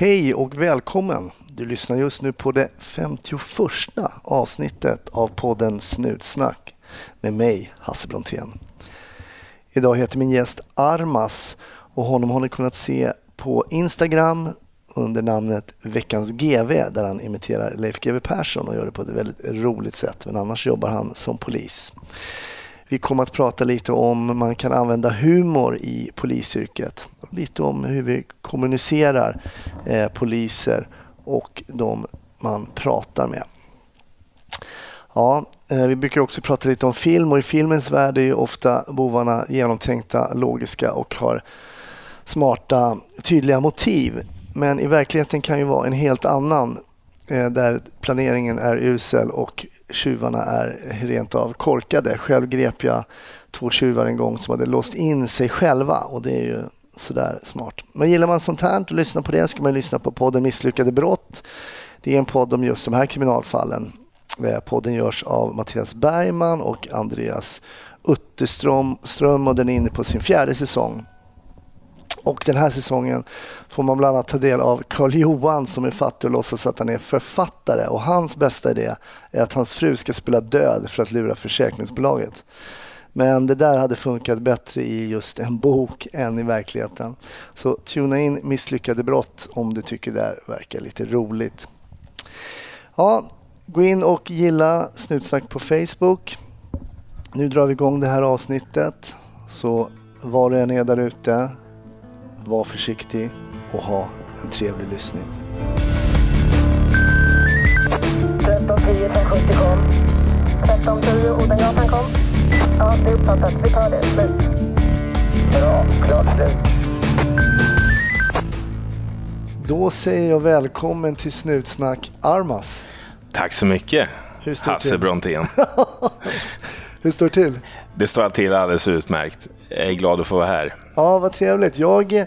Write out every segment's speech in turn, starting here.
Hej och välkommen! Du lyssnar just nu på det 51 avsnittet av podden Snutsnack med mig, Hasse Brontén. Idag heter min gäst Armas och honom har ni kunnat se på Instagram under namnet Veckans GV där han imiterar Leif GW Persson och gör det på ett väldigt roligt sätt. Men annars jobbar han som polis. Vi kommer att prata lite om man kan använda humor i polisyrket. Lite om hur vi kommunicerar eh, poliser och de man pratar med. Ja, eh, vi brukar också prata lite om film och i filmens värld är ju ofta bovarna genomtänkta, logiska och har smarta, tydliga motiv. Men i verkligheten kan ju vara en helt annan eh, där planeringen är usel och tjuvarna är rent av korkade. Själv grep jag två tjuvar en gång som hade låst in sig själva och det är ju sådär smart. Men gillar man sånt här och lyssnar på det ska man lyssna på podden Misslyckade brott. Det är en podd om just de här kriminalfallen. Eh, podden görs av Mattias Bergman och Andreas Utterström och den är inne på sin fjärde säsong. Och den här säsongen får man bland annat ta del av Carl-Johan som är fattig och låtsas att han är författare. Och hans bästa idé är att hans fru ska spela död för att lura försäkringsbolaget. Men det där hade funkat bättre i just en bok än i verkligheten. Så tuna in Misslyckade brott om du tycker det där verkar lite roligt. Ja, gå in och gilla Snutsnack på Facebook. Nu drar vi igång det här avsnittet. Så var du än är där ute, var försiktig och ha en trevlig lyssning. 1310 1070 kom. 1310 Odengatan kom. Ja, det är uppfattat. Vi tar det. Slut. Bra. Klart slut. Då säger jag välkommen till Snutsnack Armas. Tack så mycket, Hur står Hasse till? Brontén. Hur står det till? Det står till alldeles utmärkt. Jag är glad att få vara här. Ja, vad trevligt. Jag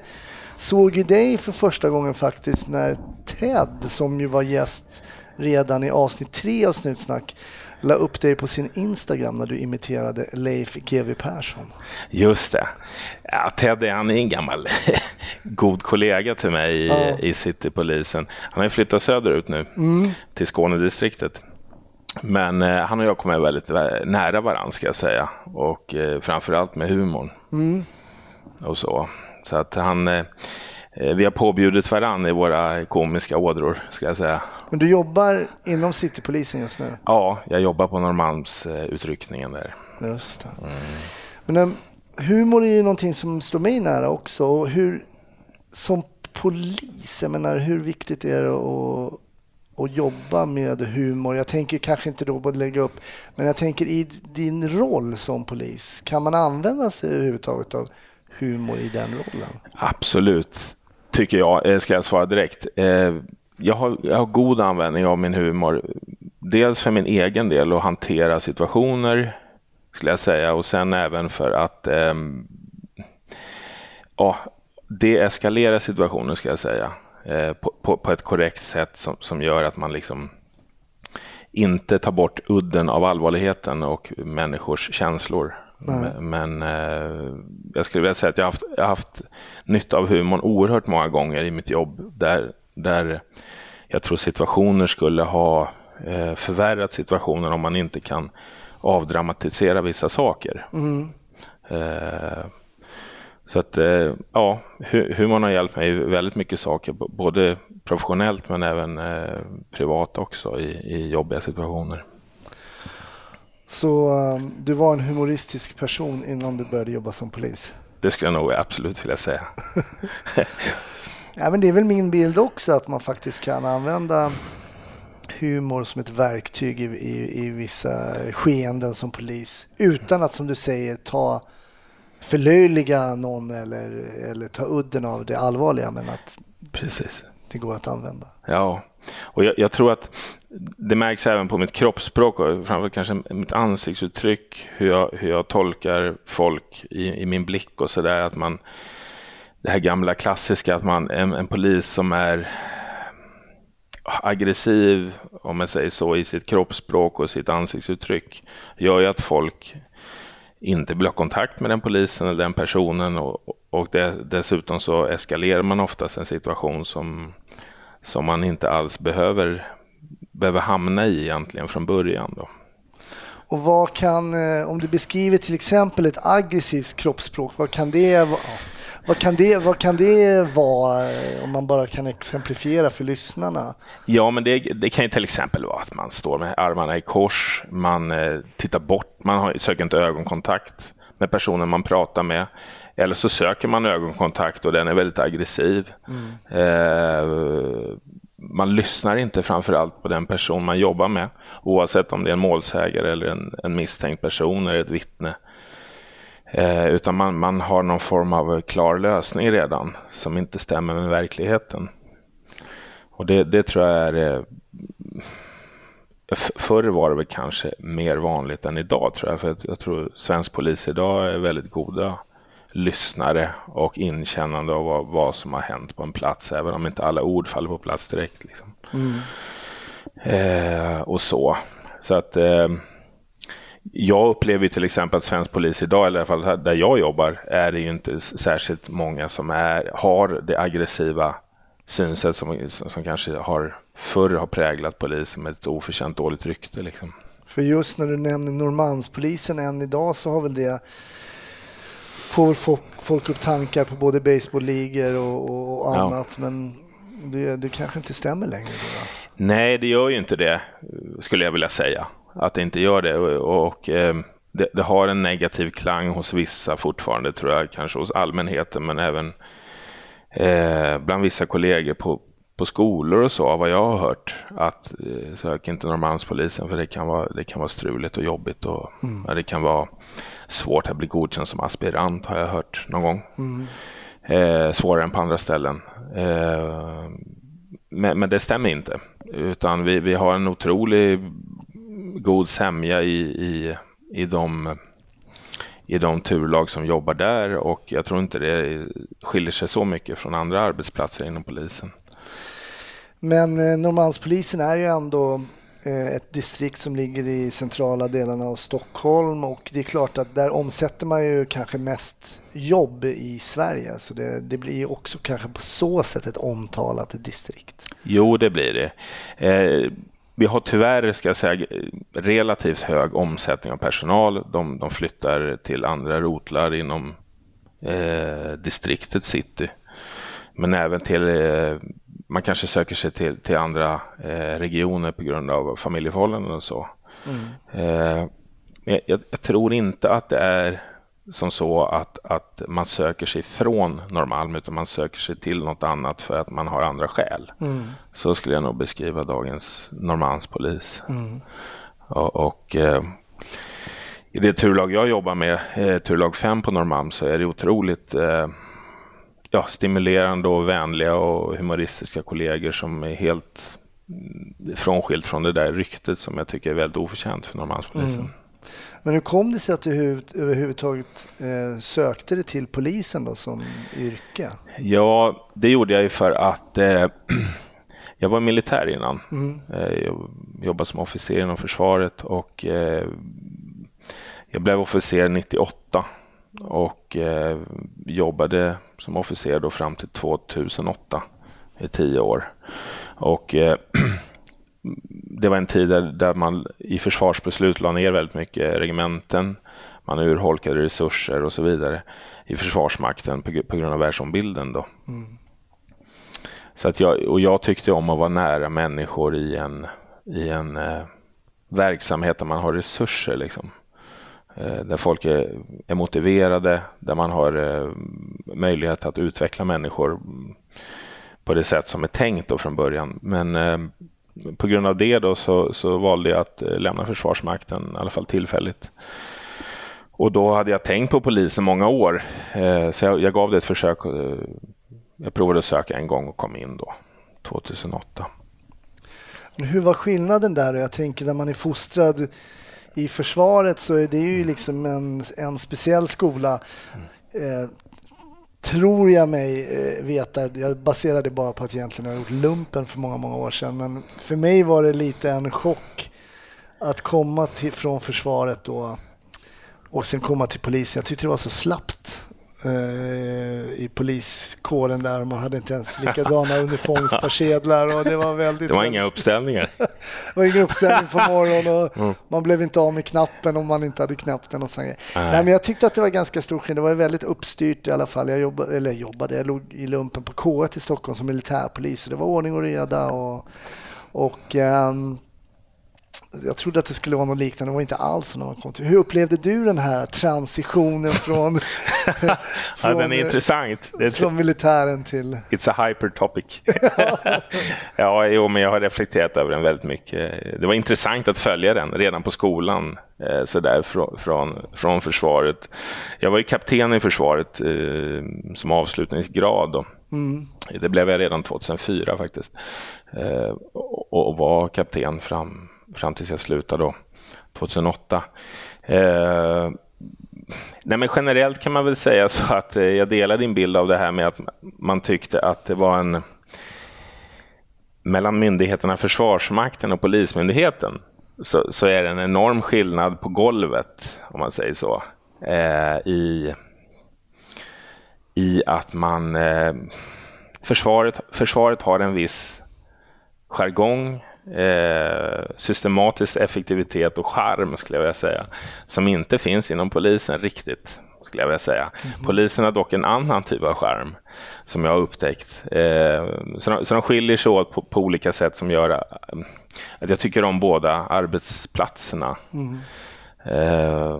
såg ju dig för första gången faktiskt när Ted, som ju var gäst redan i avsnitt tre av Snutsnack, la upp dig på sin Instagram när du imiterade Leif GW Persson. Just det. Ja, Ted är, han är en gammal god kollega till mig i, Ja. i Citypolisen. Han har ju flyttat söderut nu till Skånedistriktet. Men eh, han och jag kommer väldigt nära varandra ska jag säga. Och eh, framförallt med humorn. Och så. Så att han... Eh, vi har påbjudit varann i våra komiska ådror, ska jag säga. Men du jobbar inom Citypolisen just nu? Ja, jag jobbar på Norrmalmsutryckningen där. Just det. Men äm, humor är ju någonting som står mig nära också. Och hur, som polis, jag menar, hur viktigt är det att, att jobba med humor? Jag tänker kanske inte då på att lägga upp, men jag tänker i din roll som polis, kan man använda sig överhuvudtaget av humor i den rollen? Absolut, tycker jag, eh, ska jag svara direkt. Eh, jag har, jag har god användning av min humor. Dels för min egen del att hantera situationer, skulle jag säga, och sen även för att ehm, ja, deeskalera situationer, ska jag säga, eh, på, på, på ett korrekt sätt som, som gör att man liksom inte tar bort udden av allvarligheten och människors känslor. Men, men eh, jag skulle vilja säga att jag har haft, jag har haft nytta av humorn oerhört många gånger i mitt jobb där, där jag tror situationer skulle ha eh, förvärrat situationen om man inte kan avdramatisera vissa saker. Eh, så att eh, ja, hu- humorn har hjälpt mig väldigt mycket saker, både professionellt men även eh, privat också i, i jobbiga situationer. Så um, du var en humoristisk person innan du började jobba som polis? Det skulle jag nog absolut vilja säga. Ja, men det är väl min bild också att man faktiskt kan använda humor som ett verktyg i, i, i vissa skeenden som polis utan att som du säger ta förlöjliga någon eller, eller ta udden av det allvarliga men att Precis. det går att använda. Ja, och jag, jag tror att det märks även på mitt kroppsspråk och framförallt kanske mitt ansiktsuttryck, hur jag, hur jag tolkar folk i, i min blick och sådär. Att man, det här gamla klassiska att man, en, en polis som är aggressiv, om man säger så, i sitt kroppsspråk och sitt ansiktsuttryck, gör ju att folk inte vill ha kontakt med den polisen eller den personen och, och det, dessutom så eskalerar man oftast en situation som, som man inte alls behöver, behöver hamna i egentligen från början. Då. Och vad kan, eh, om du beskriver till exempel ett aggressivt kroppsspråk, vad kan det vara? Vad kan, det, vad kan det vara om man bara kan exemplifiera för lyssnarna? Ja, men det, det kan ju till exempel vara att man står med armarna i kors, man eh, tittar bort, man har, söker inte ögonkontakt med personen man pratar med. Eller så söker man ögonkontakt och den är väldigt aggressiv. Mm. Eh, man lyssnar inte framför allt på den person man jobbar med, oavsett om det är en målsägare eller en, en misstänkt person eller ett vittne. Eh, utan man, man har någon form av klar lösning redan som inte stämmer med verkligheten. Och det, det tror jag är... Eh, förr var det väl kanske mer vanligt än idag tror jag. För jag tror svensk polis idag är väldigt goda lyssnare och inkännande av vad, vad, som har hänt på en plats, även om inte alla ord faller på plats direkt. Liksom. Mm. Eh, och så. Så att eh, jag upplever till exempel att svensk polis idag, eller i alla fall där jag jobbar, är det ju inte särskilt många som är, har det aggressiva synsätt som, som kanske har förr har präglat polisen med ett oförtjänt dåligt rykte. Liksom. För just när du nämner Norrmalmspolisen än idag så har väl det får folk, folk upp tankar på både baseballligor och, och annat. Ja. Men det, det kanske inte stämmer längre. Då, Nej, det gör ju inte det, skulle jag vilja säga. Att det inte gör det. Och, och eh, det, det, har en negativ klang hos vissa fortfarande, tror jag. Kanske hos allmänheten, men även eh, bland vissa kollegor på, på skolor och så, vad jag har hört. Att eh, sök inte Norrmalmspolisen, för det kan vara, det kan vara struligt och jobbigt. Och, mm. ja, det kan vara svårt att bli godkänd som aspirant har jag hört någon gång. Mm. Eh, svårare än på andra ställen. Eh, men, men, det stämmer inte. Utan vi, vi har en otrolig god sämja i, i, i, de, i de turlag som jobbar där och jag tror inte det skiljer sig så mycket från andra arbetsplatser inom polisen. Men eh, Norrmalmspolisen är ju ändå Eh, ett distrikt som ligger i centrala delarna av Stockholm och det är klart att där omsätter man ju kanske mest jobb i Sverige så det, det blir också kanske på så sätt ett omtalat distrikt. Jo, det blir det. Eh, vi har tyvärr, ska jag säga, relativt hög omsättning av personal. De, de flyttar till andra rotlar inom eh, distriktet city. Men även till eh, man kanske söker sig till, till andra eh, regioner på grund av familjeförhållanden och så. Mm. Eh, jag, jag, tror inte att det är som så att, att man söker sig från Norrmalm utan man söker sig till något annat för att man har andra skäl. Mm. Så skulle jag nog beskriva dagens Norrmalmspolis. Mm. Och, och eh, i det turlag jag jobbar med, eh, turlag 5 på Norrmalm, så är det otroligt eh, ja, stimulerande och vänliga och humoristiska kollegor som är helt frånskilt från det där ryktet som jag tycker är väldigt oförtjänt för Norrmalmspolisen. Mm. Men hur kom det sig att du överhuvudtaget eh, sökte dig till polisen då som yrke? Ja, det gjorde jag ju för att eh, jag var militär innan. Mm. Eh, jag jobbade som officer inom försvaret och eh, jag blev officer 98 och eh, jobbade som officer då fram till 2008 i tio år. Och eh, det var en tid där, där, man i försvarsbeslut la ner väldigt mycket regementen, man urholkade resurser och så vidare i Försvarsmakten på, på grund av världsombilden. Då. Mm. Så att jag, och jag tyckte om att vara nära människor i en, i en eh, verksamhet där man har resurser. Liksom. Eh, där folk är, är, motiverade, där man har eh, möjlighet att utveckla människor på det sätt som är tänkt då från början. Men eh, på grund av det då så, så valde jag att lämna Försvarsmakten, i alla fall tillfälligt. Och då hade jag tänkt på polisen många år, så jag, jag gav det ett försök. Jag provade att söka en gång och kom in då, 2008. Hur var skillnaden där? Jag tänker när man är fostrad i försvaret så är det ju liksom en, en speciell skola. Eh, tror jag mig eh, veta, jag baserar det bara på att egentligen jag har gjort lumpen för många, många år sedan, men för mig var det lite en chock att komma till, från försvaret då Och sen komma till polisen. Jag tyckte det var så slappt i poliskåren där. Man hade inte ens likadana uniformspersedlar och det var väldigt... Det var inga uppställningar. det var ingen uppställning på morgonen och mm. man blev inte av med knappen om man inte hade knappt den och Nej. Nej, men jag tyckte att det var ganska stor skillnad. Det var väldigt uppstyrt i alla fall. Jag jobbade, eller jobbade, jag låg i lumpen på K1 i Stockholm som militärpolis. Det var ordning och reda och, och um, jag trodde att det skulle vara något liknande, det var inte alls när man kom till. Hur upplevde du den här transitionen från, från, ja, är intressant. från militären till... It's a hyper topic. ja, jo, men jag har reflekterat över den väldigt mycket. Det var intressant att följa den redan på skolan, eh, så där från, från, från försvaret. Jag var ju kapten i försvaret eh, som avslutningsgrad. Då. Mm. Det blev jag redan 2004 faktiskt. Eh, och, och var kapten fram fram tills jag slutade då, 2008. Eh, nej men generellt kan man väl säga så att eh, jag delar din bild av det här med att man tyckte att det var en mellan myndigheterna Försvarsmakten och Polismyndigheten så, så är det en enorm skillnad på golvet, om man säger så, eh, i, i att man... Eh, försvaret, försvaret har en viss jargong, eh, systematisk effektivitet och charm, skulle jag vilja säga, som inte finns inom polisen riktigt. Skulle jag vilja säga. Mm. Polisen har dock en annan typ av charm som jag har upptäckt. Eh, så, de, så de skiljer sig åt på, på, olika sätt som gör eh, att jag tycker om båda arbetsplatserna. Mm. Eh,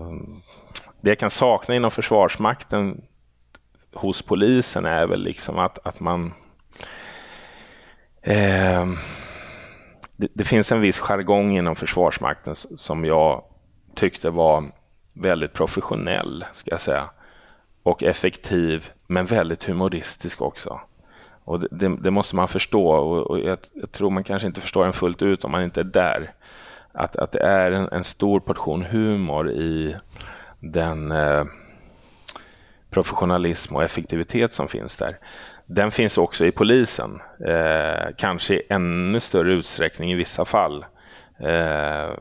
det jag kan sakna inom Försvarsmakten hos polisen är väl liksom att, att man eh, det, det, finns en viss jargong inom Försvarsmakten som jag tyckte var väldigt professionell, ska jag säga. Och effektiv, men väldigt humoristisk också. Och det, det, det måste man förstå och, och jag, jag, tror man kanske inte förstår den fullt ut om man inte är där. Att, att det är en, en stor portion humor i den eh, professionalism och effektivitet som finns där. Den finns också i polisen, eh, kanske i ännu större utsträckning i vissa fall. Eh,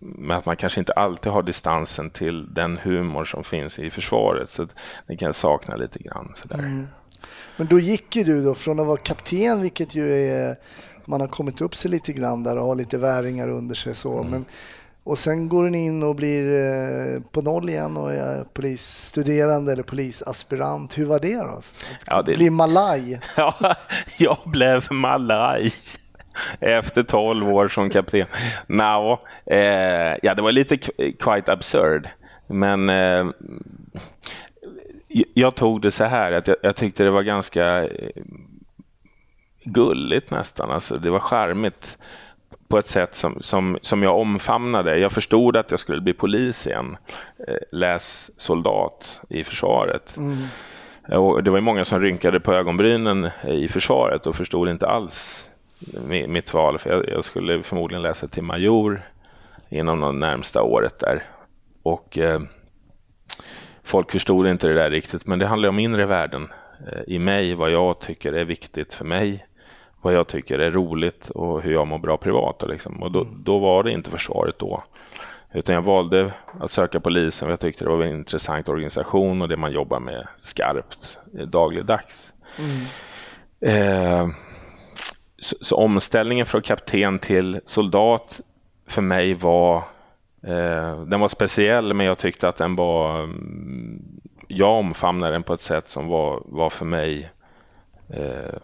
men att man kanske inte alltid har distansen till den humor som finns i försvaret. Så det kan jag sakna lite grann. Sådär. Mm. Men då gick ju du då från att vara kapten, vilket ju är man har kommit upp sig lite grann där och har lite väringar under sig. Så. Mm. Men och sen går den in och blir eh, på noll igen och är polisstuderande eller polisaspirant. Hur var det då? Ja, det... Bli malaj? Ja, jag blev malaj efter 12 år som kapten. No, eh, ja, det var lite quite absurd. Men eh, jag tog det så här att jag, jag tyckte det var ganska eh, gulligt nästan. Alltså, det var charmigt på ett sätt som, som, som jag omfamnade. Jag förstod att jag skulle bli polis igen. Eh, läs soldat i försvaret. Mm. Och det var många som rynkade på ögonbrynen i försvaret och förstod inte alls mitt val. För jag, jag skulle förmodligen läsa till major inom det närmsta året där. Och eh, folk förstod inte det där riktigt, men det handlar om inre värden eh, i mig, vad jag tycker är viktigt för mig vad jag tycker är roligt och hur jag mår bra privat. Liksom. Och då, mm. då, var det inte försvaret då. Utan jag valde att söka polisen för jag tyckte det var en intressant organisation och det man jobbar med skarpt dagligdags. Mm. Eh, så, så, omställningen från kapten till soldat för mig var eh, den var speciell men jag tyckte att den var mm, jag omfamnade den på ett sätt som var, var för mig eh,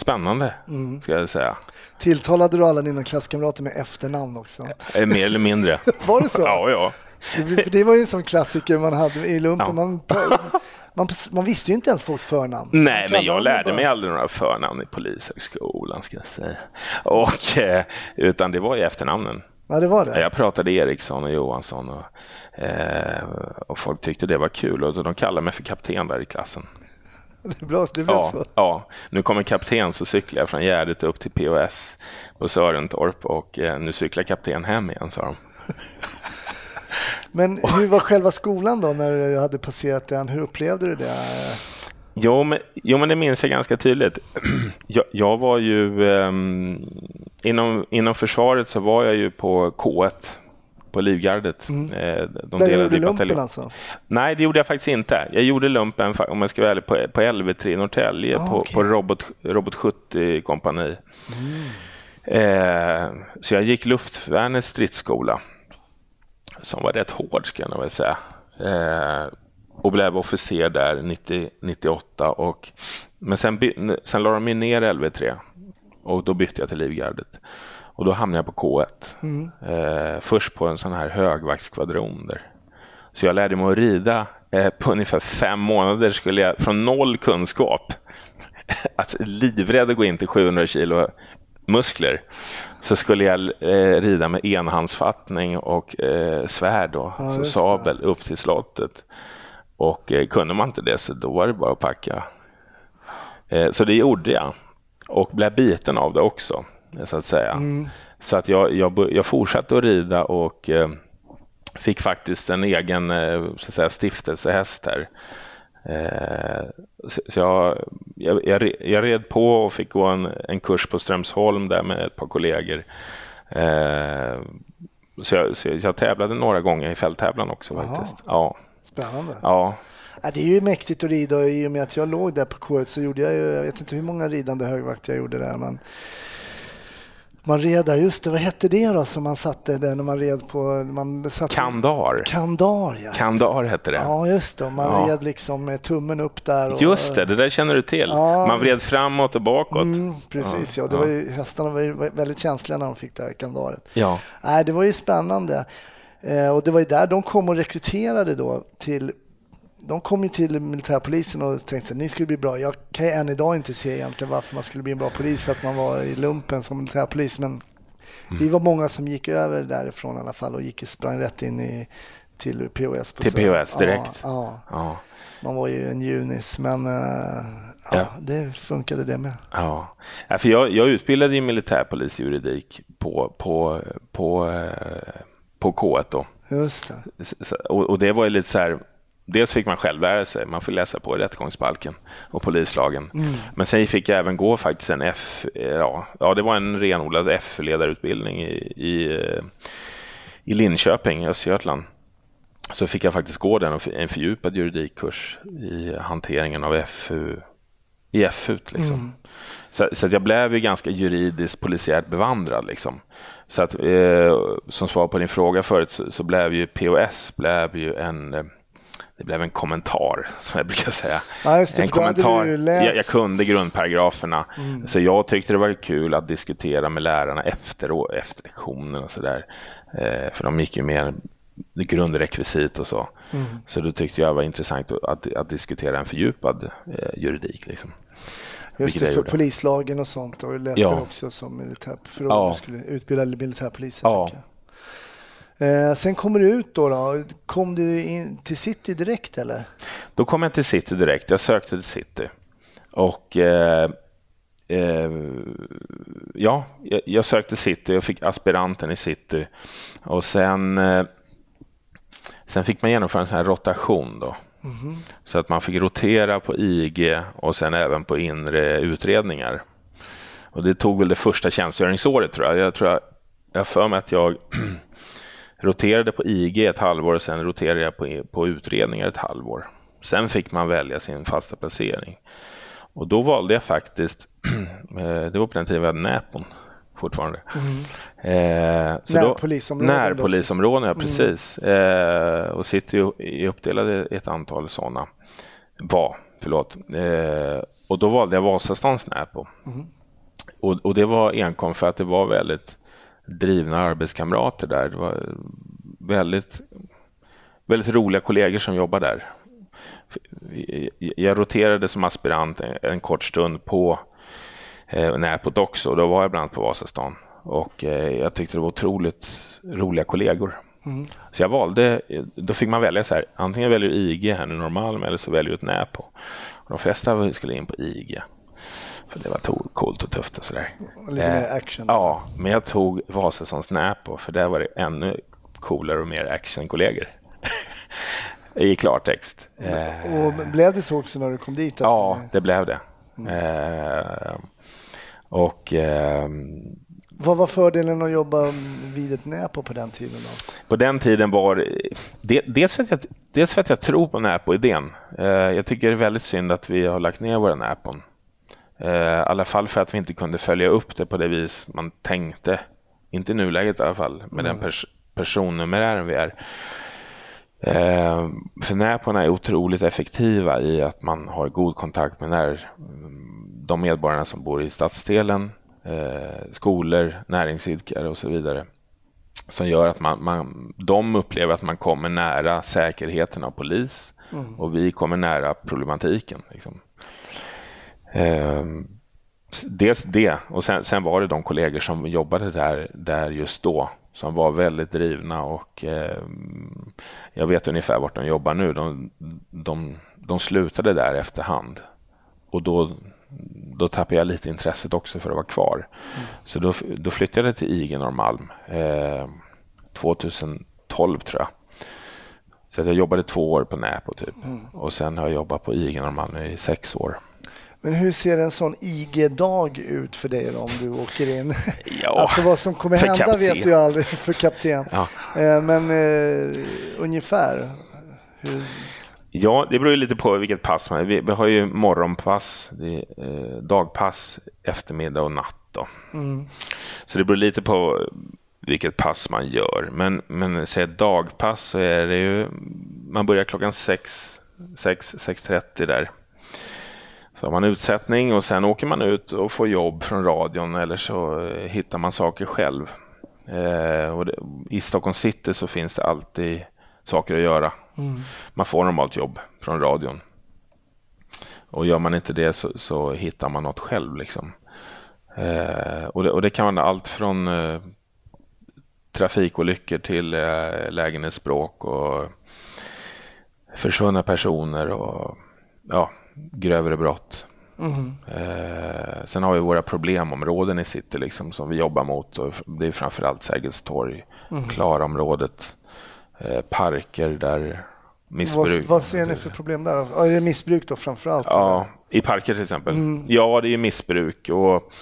Spännande, mm. ska jag säga. Tilltalade du alla dina klasskamrater med efternamn också? Eh, mer eller mindre. var det så? Ja, ja. Det, det var ju en sån klassiker man hade i lumpen. Ja. Man, man, man, visste ju inte ens folks förnamn. Nej, men jag lärde mig aldrig några förnamn i polishögskolan, ska jag säga. Och, eh, utan det var ju efternamnen. Ja, det var det. Jag pratade Eriksson och Johansson och, eh, och folk tyckte det var kul och de kallade mig för kapten där i klassen. Det blev ja, så. Ja, nu kommer kapten så cyklar jag från Gärdet upp till POS på Sörentorp och eh, nu cyklar kapten hem igen, sa de. Men hur var själva skolan då när du hade passerat den? Hur upplevde du det? Jo, men, jo, men det minns jag ganska tydligt. Jag, jag var ju um, inom, inom försvaret så var jag ju på K1 på Livgardet. Mm. Eh, de Där gjorde i lumpen alltså? Nej, det gjorde jag faktiskt inte. Jag gjorde lumpen, om jag ska vara ärlig, på, på LV3 i Norrtälje Ah, på, okej. på Robot, Robot 70 kompani. Mm. Eh, så jag gick luftvärnets stridsskola som var rätt hård, ska jag väl säga. Eh, och blev officer där 90, 98. Och, men sen, sen la de ju ner LV3 och då bytte jag till Livgardet. Och då hamnade jag på K1. Mm. Eh, först på en sån här högvaktskvadron där. Så jag lärde mig att rida eh, på ungefär fem månader skulle jag från noll kunskap att livrädd att gå in till 700 kilo muskler så skulle jag eh, rida med enhandsfattning och eh, svärd då, Ja, alltså sabel upp till slottet. Och eh, kunde man inte det så då var det bara att packa. Eh, så det gjorde jag och blev biten av det också så att säga. Mm. Så att jag, jag, jag fortsatte att rida och eh, fick faktiskt en egen eh, så att säga, stiftelsehäst här. Eh, så så jag, jag, jag, jag red på och fick gå en, en kurs på Strömsholm där med ett par kollegor. Eh, så, jag, så jag tävlade några gånger i fälttävlan också faktiskt. Ja, Spännande. ja, Ja, det är ju mäktigt att rida och i och med att jag låg där på K1 så gjorde jag ju, jag vet inte hur många ridande högvakter jag gjorde där men man red där, just det, vad hette det då som man satte där när man red på, man satte, Kandar. Kandar ja. Kandar hette det. Ja just det, man Ja. red liksom med tummen upp där. Och, Just det, det där känner du till. Ja. Man vred framåt och bakåt. Mm, precis ja, det Ja. var ju, hästarna var ju väldigt känsliga när de fick det här kandaret. Ja. Nej, det var ju spännande. Eh, och det var ju där de kom och rekryterade då till de kom ju till militärpolisen och tänkte att ni skulle bli bra. Jag kan ju än idag inte se egentligen varför man skulle bli en bra polis för att man var i lumpen som militärpolis. Men vi var många som gick över därifrån i alla fall och gick sprang rätt in i, till POS. Till. POS direkt. Ja, ja, Ja. man var ju en junis men eh, ja, Ja. det funkade det med. Ja, för jag, jag utbildade i militärpolisjuridik på, på, på, eh, på K1 då. Just det. Och, och det var ju lite så här, dels fick man själv lära sig, man får läsa på rättegångsbalken och polislagen. Men sen fick jag även gå faktiskt en F, ja, ja det var en renodlad F-ledarutbildning i, i, eh, i Linköping, i Östergötland. Så fick jag faktiskt gå den, och en fördjupad juridikkurs i hanteringen av FU, i FU liksom. Så, så att jag blev ju ganska juridiskt polisiärt bevandrad. Liksom. Så att, eh, som svar på din fråga förut så, så blev ju POS blev ju en, eh, det blev en kommentar, som jag brukar säga. Ja, det, en kommentar. Jag, jag kunde grundparagraferna, Mm. så jag tyckte det var kul att diskutera med lärarna efter, efter lektionen och sådär. Eh, för de gick ju mer grundrekvisit och så. Mm. Så då tyckte jag det var intressant att, att, att diskutera en fördjupad eh, juridik. Liksom. Just det, för gjorde. polislagen och sånt och jag läste Ja. också som militär, för Ja. att du skulle utbilda militärpoliser. Ja. Eh, sen kommer du ut då, då. Kom du in till city direkt eller? Då kom jag till City direkt. Jag sökte till City. Och eh, eh, ja, jag, jag sökte City. Jag fick aspiranten i City. Och sen, eh, sen fick man genomföra en sån här rotation då. Så att man fick rotera på IG och sen även på inre utredningar. Och det tog väl det första tjänstgöringsåret tror jag. Jag tror jag, jag för mig att jag roterade på IG ett halvår och sen roterade jag på, på utredningar ett halvår. Sen fick man välja sin fasta placering. Och då valde jag faktiskt, eh, det var på den tiden vi hade Näpon fortfarande. Eh, så då- Närpolisområden Närpolisområden, ja precis. Eh, och sitter ju i uppdelade i ett antal sådana. Var, förlåt. Eh, och då valde jag Vasastans Näpo. Och, och det var enkom för att det var väldigt drivna arbetskamrater där. Det var väldigt, väldigt roliga kollegor som jobbade där. Jag roterade som aspirant en, kort stund på eh, Näpot också. Då var jag bland annat på Vasastan. Och eh, jag tyckte det var otroligt roliga kollegor. Så jag valde, då fick man välja så här, antingen väljer du IG här i Norrmalm eller så väljer du ett Näpo. Och de flesta skulle in på IG. Det var coolt och tufft och sådär. Lite Eh, mer action. Ja, men jag tog Vasasons Näpo för där var det ännu coolare och mer actionkollegor. I klartext. Eh, Och blev det så också när du kom dit? Ja, det blev det. Eh, och eh, Vad var fördelen att jobba vid ett Näpo på den tiden? Då? På den tiden var det, dels, för att jag, dels för att jag tror på Näpo-idén. Eh, jag tycker det är väldigt synd att vi har lagt ner våra Näpon. Eh, I alla fall för att vi inte kunde följa upp det på det vis man tänkte. Inte i nuläget i alla fall, med mm. den pers personnumerären vi är. Eh, för Näporna är otroligt effektiva i att man har god kontakt med när, de medborgarna som bor i stadsdelen, eh, skolor, näringsidkare och så vidare. Som gör att man, man, de upplever att man kommer nära säkerheten av polis mm. och vi kommer nära problematiken. Liksom. Eh, dels det och sen, sen, var det de kollegor som jobbade där, där just då som var väldigt drivna och eh, jag vet ungefär vart de jobbar nu. De, de, de slutade där efterhand och då, då tappade jag lite intresset också för att vara kvar. Mm. Så då, då flyttade jag till IG Norrmalm eh, 2012 tror jag. Så jag jobbade två år på Näpo typ. Mm. och sen har jag jobbat på IG Norrmalm i sex år. Men hur ser en sån IG-dag ut för dig då, om du åker in? Ja, alltså vad som kommer hända kapten. vet du aldrig för kapten. Ja. Eh, men eh, ungefär? Hur? Ja, det beror lite på vilket pass man vi, vi har ju morgonpass, är, eh, dagpass, eftermiddag och natt. Då. Mm. Så det beror lite på vilket pass man gör. Men, men säg dagpass så är det ju, man börjar klockan 6, 6, 6.30 där. Så har man utsättning och sen åker man ut och får jobb från radion eller så eh, hittar man saker själv. Eh, det, I Stockholm city så finns det alltid saker att göra. Mm. Man får normalt jobb från radion. Och gör man inte det så, så hittar man något själv. Liksom. Eh, och, det, och, det, kan vara allt från eh, trafikolyckor till eh, lägenhetsbråk och försvunna personer och ja, grövre brott. Mm. Eh, sen har vi våra problemområden i city liksom, som vi jobbar mot. Och det är framförallt Sergels torg, mm. Klarområdet, eh, parker där missbruk... Vad, vad ser ni för problem där? Ja, är det missbruk då framförallt? Ja, i parker till exempel. Mm. Ja, det är missbruk. och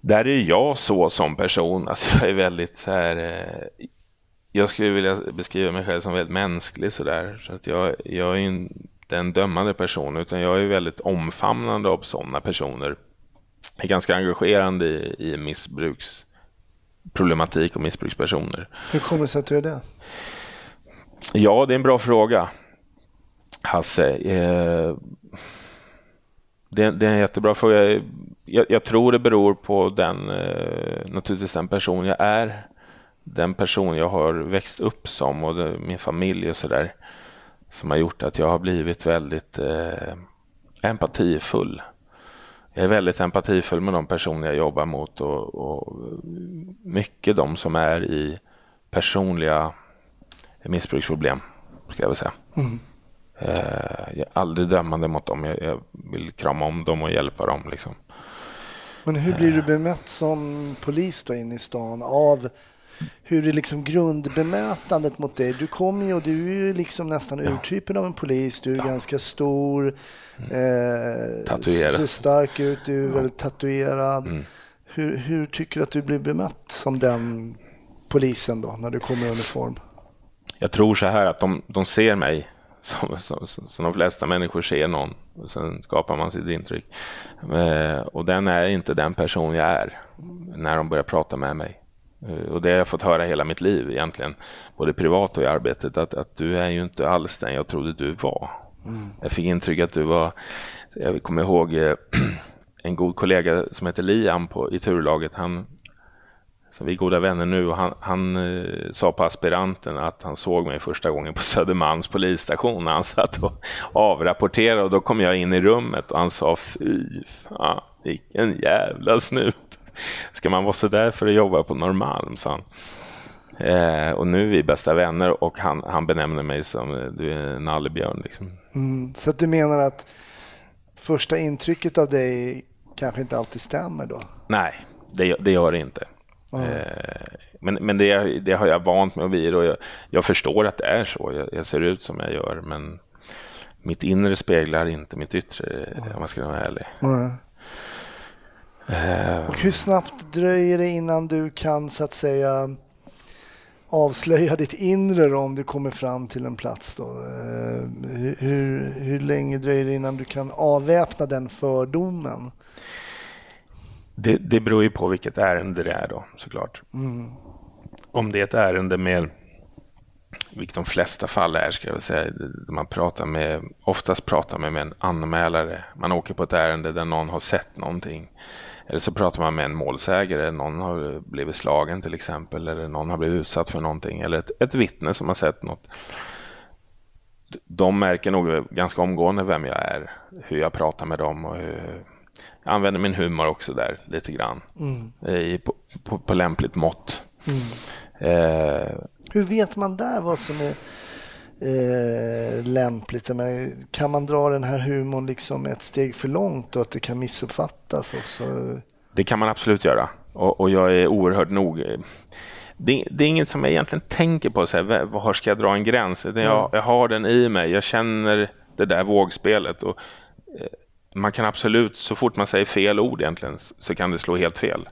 Där är jag så som person att jag är väldigt så här... Eh, jag skulle vilja beskriva mig själv som väldigt mänsklig sådär. Så att jag, jag är en en dömande person, utan jag är väldigt omfamnande av sådana personer. Jag är ganska engagerande i, i missbruksproblematik och missbrukspersoner. Hur kommer det sig att du är det? Ja, det är en bra fråga, Hasse. Eh, det, det, är en jättebra fråga. Jag, jag, tror det beror på den, eh, naturligtvis den person jag är, den person jag har växt upp som och det, min familj och sådär som har gjort att jag har blivit väldigt eh, empatifull. Jag är väldigt empatifull med de personer jag jobbar mot och, och mycket de som är i personliga missbruksproblem, ska jag väl säga. Mm. Eh, jag är aldrig dömande mot dem. Jag, jag, vill krama om dem och hjälpa dem. Liksom. Men hur blir du bemött som polis då inne i stan av hur är liksom grundbemötandet mot dig? Du kommer ju och du är ju liksom nästan ja. urtypen av en polis. Du är ja. ganska stor, mm. eh, tatuerad. ser stark ut, du är ja. väldigt tatuerad. Mm. Hur, hur tycker du att du blir bemött som den polisen då, när du kommer i uniform? Jag tror så här att de, de ser mig som, som, som de flesta människor ser någon. Och sen skapar man sitt intryck. Eh, och den är inte den person jag är när de börjar prata med mig. Eh, och det har jag fått höra hela mitt liv egentligen, både privat och i arbetet, att, att du är ju inte alls den jag trodde du var. Mm. Jag fick intryck att du var, jag kommer ihåg eh, en god kollega som heter Liam på, i turlaget, han, så vi är goda vänner nu och han, han eh, sa på aspiranten att han såg mig första gången på Södermalms polisstation när han satt och avrapporterade och då kom jag in i rummet och han sa fy fan, vilken jävla snut. Ska man vara så där för att jobba på Norrmalm, sa han. Eh, och nu är vi bästa vänner och han, han benämner mig som eh, du är nallebjörn. Liksom. Mm, så att du menar att första intrycket av dig kanske inte alltid stämmer då? Nej, det, det gör det inte. Mm. Eh, men men det, det, har jag vant mig vid och jag, jag förstår att det är så. Jag, jag, ser ut som jag gör, men mitt inre speglar inte mitt yttre, mm. om man ska vara ärlig. Mm. Eh, Och hur snabbt dröjer det innan du kan så att säga avslöja ditt inre då, om du kommer fram till en plats? Då? Eh, hur, hur länge dröjer det innan du kan avväpna den fördomen? Det, det beror ju på vilket ärende det är då såklart. Mm. Om det är ett ärende med vilket de flesta fall är, ska jag säga. Man pratar med, oftast pratar man med en anmälare. Man åker på ett ärende där någon har sett någonting. Eller så pratar man med en målsägare. Någon har blivit slagen till exempel. Eller någon har blivit utsatt för någonting. Eller ett, ett vittne som har sett något. De märker nog ganska omgående vem jag är. Hur jag pratar med dem. och hur, Jag använder min humor också där lite grann. Mm. I, på, på, på lämpligt mått. Mm. Eh, hur vet man där vad som är eh, lämpligt? Menar, kan man dra den här humorn liksom ett steg för långt och att det kan missuppfattas också? Det kan man absolut göra och, och jag är oerhört nog. Det, det, är inget som jag egentligen tänker på, så här, var ska jag dra en gräns? Jag, jag har den i mig, jag känner det där vågspelet. Och, eh, man kan absolut, så fort man säger fel ord egentligen, så kan det slå helt fel.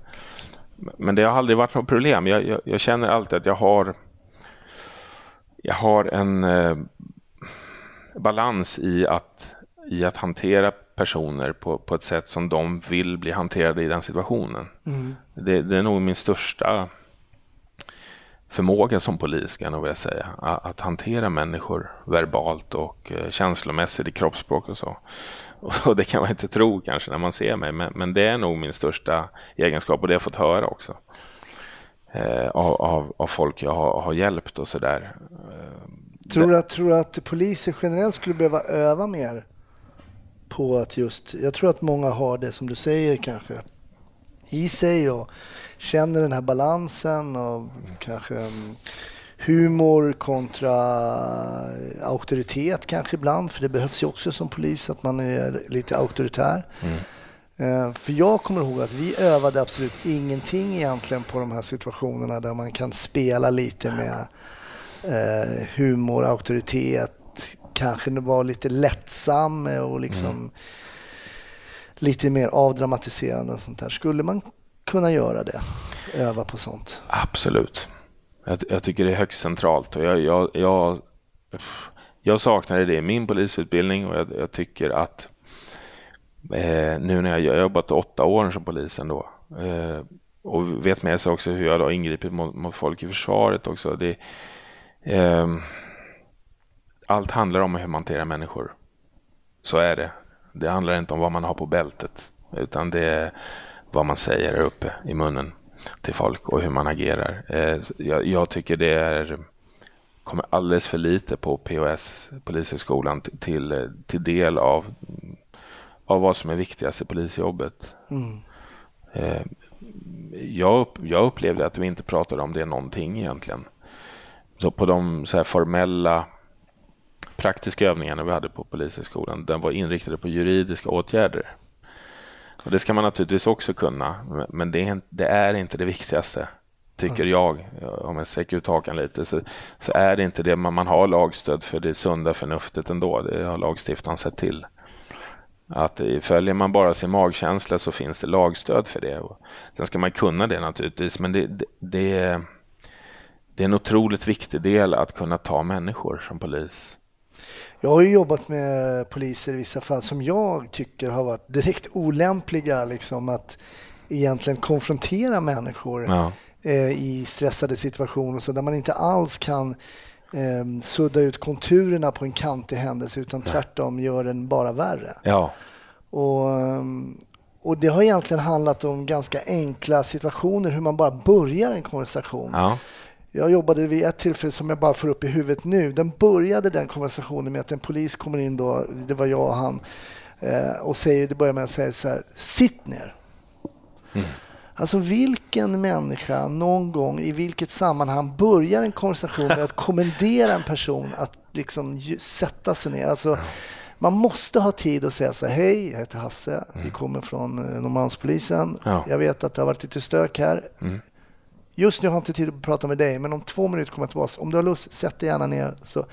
Men det har aldrig varit något problem. Jag, jag, jag känner alltid att jag har jag har en eh, balans i att, i att hantera personer på, på ett sätt som de vill bli hanterade i den situationen. Mm. Det, det, är nog min största förmåga som polis, kan jag vilja säga. Att, att, hantera människor verbalt och eh, känslomässigt i kroppsspråk och så. Och det kan man inte tro kanske när man ser mig, men, men det är nog min största egenskap och det har jag fått höra också eh, av, av, av, folk jag har, har hjälpt och sådär. Eh, tror du, tror du att poliser generellt skulle behöva öva mer på att just, jag tror att många har det som du säger kanske i sig och känner den här balansen och kanske mm, humor kontra auktoritet kanske ibland, för det behövs ju också som polis att man är lite auktoritär. Mm. Eh, för jag kommer ihåg att vi övade absolut ingenting egentligen på de här situationerna där man kan spela lite med eh, humor, auktoritet, kanske vara lite lättsam och liksom mm. lite mer avdramatiserande och sånt där. Skulle man kunna göra det? Öva på sånt? Absolut. Jag, jag tycker det är högst centralt och jag, jag, jag, jag saknade det i min polisutbildning och jag, jag tycker att Eh, nu när jag, jag har jobbat åtta år som polis ändå. Eh, och vet med sig också hur jag har ingripit mot, mot, folk i försvaret också. Det, eh, allt handlar om hur man hanterar människor. Så är det. Det handlar inte om vad man har på bältet, utan det är vad man säger här uppe i munnen till folk och hur man agerar. Eh, jag, jag, tycker det är kommer alldeles för lite på POS, Polishögskolan, till, eh, till del av av vad som är viktigast i polisjobbet. Mm. Eh, jag, jag upplevde att vi inte pratade om det någonting egentligen. Så på de så formella praktiska övningarna vi hade på Polishögskolan, den var inriktade på juridiska åtgärder. Och det ska man naturligtvis också kunna, men det är, det är inte det viktigaste, tycker jag. Om jag sträcker ut hakan lite, så, så är det inte det. Man, man har lagstöd för det sunda förnuftet ändå. Det har lagstiftaren sett till. Att följer man bara sin magkänsla så finns det lagstöd för det. Sen ska man kunna det naturligtvis, men det, det, det, är, det är en otroligt viktig del att kunna ta människor som polis. Jag har ju jobbat med poliser i vissa fall som jag tycker har varit direkt olämpliga liksom att egentligen konfrontera människor ja. eh, i stressade situationer så där man inte alls kan eh, sudda ut konturerna på en kantig händelse utan tvärtom gör den bara värre. Ja. Och, ehm, och det har egentligen handlat om ganska enkla situationer, hur man bara börjar en konversation. Ja. Jag jobbade vid ett tillfälle som jag bara får upp i huvudet nu. Den började den konversationen med att en polis kommer in då, det var jag och han, eh, och säger, det börjar med att säga så här, sitt ner. Mm. Alltså vilken människa någon gång i vilket sammanhang börjar en konversation med att kommendera en person att liksom sätta sig ner? Alltså, man måste ha tid att säga så här, hej, jag heter Hasse, vi mm. kommer från eh, Norrmalmspolisen. Ja. Jag vet att det har varit lite stök här. Mm. Just nu har jag inte tid att prata med dig, men om två minuter kommer jag tillbaka. Om du har lust, sätt dig gärna ner. Så,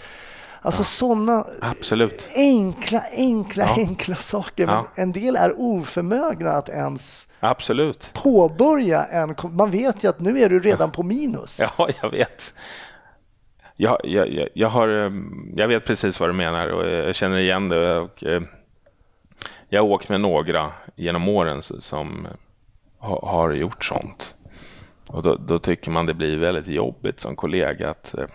Alltså sådana Absolut. enkla, enkla, Ja. enkla saker. Men Ja. en del är oförmögna att ens Absolut. påbörja en... Man vet ju att nu är du redan på minus. Ja, jag vet. Jag, jag, jag, jag, har, eh, jag vet precis vad du menar och jag känner igen det. Och, eh, jag har åkt med några genom åren som ha, har gjort sånt. Och då, då tycker man det blir väldigt jobbigt som kollega att eh,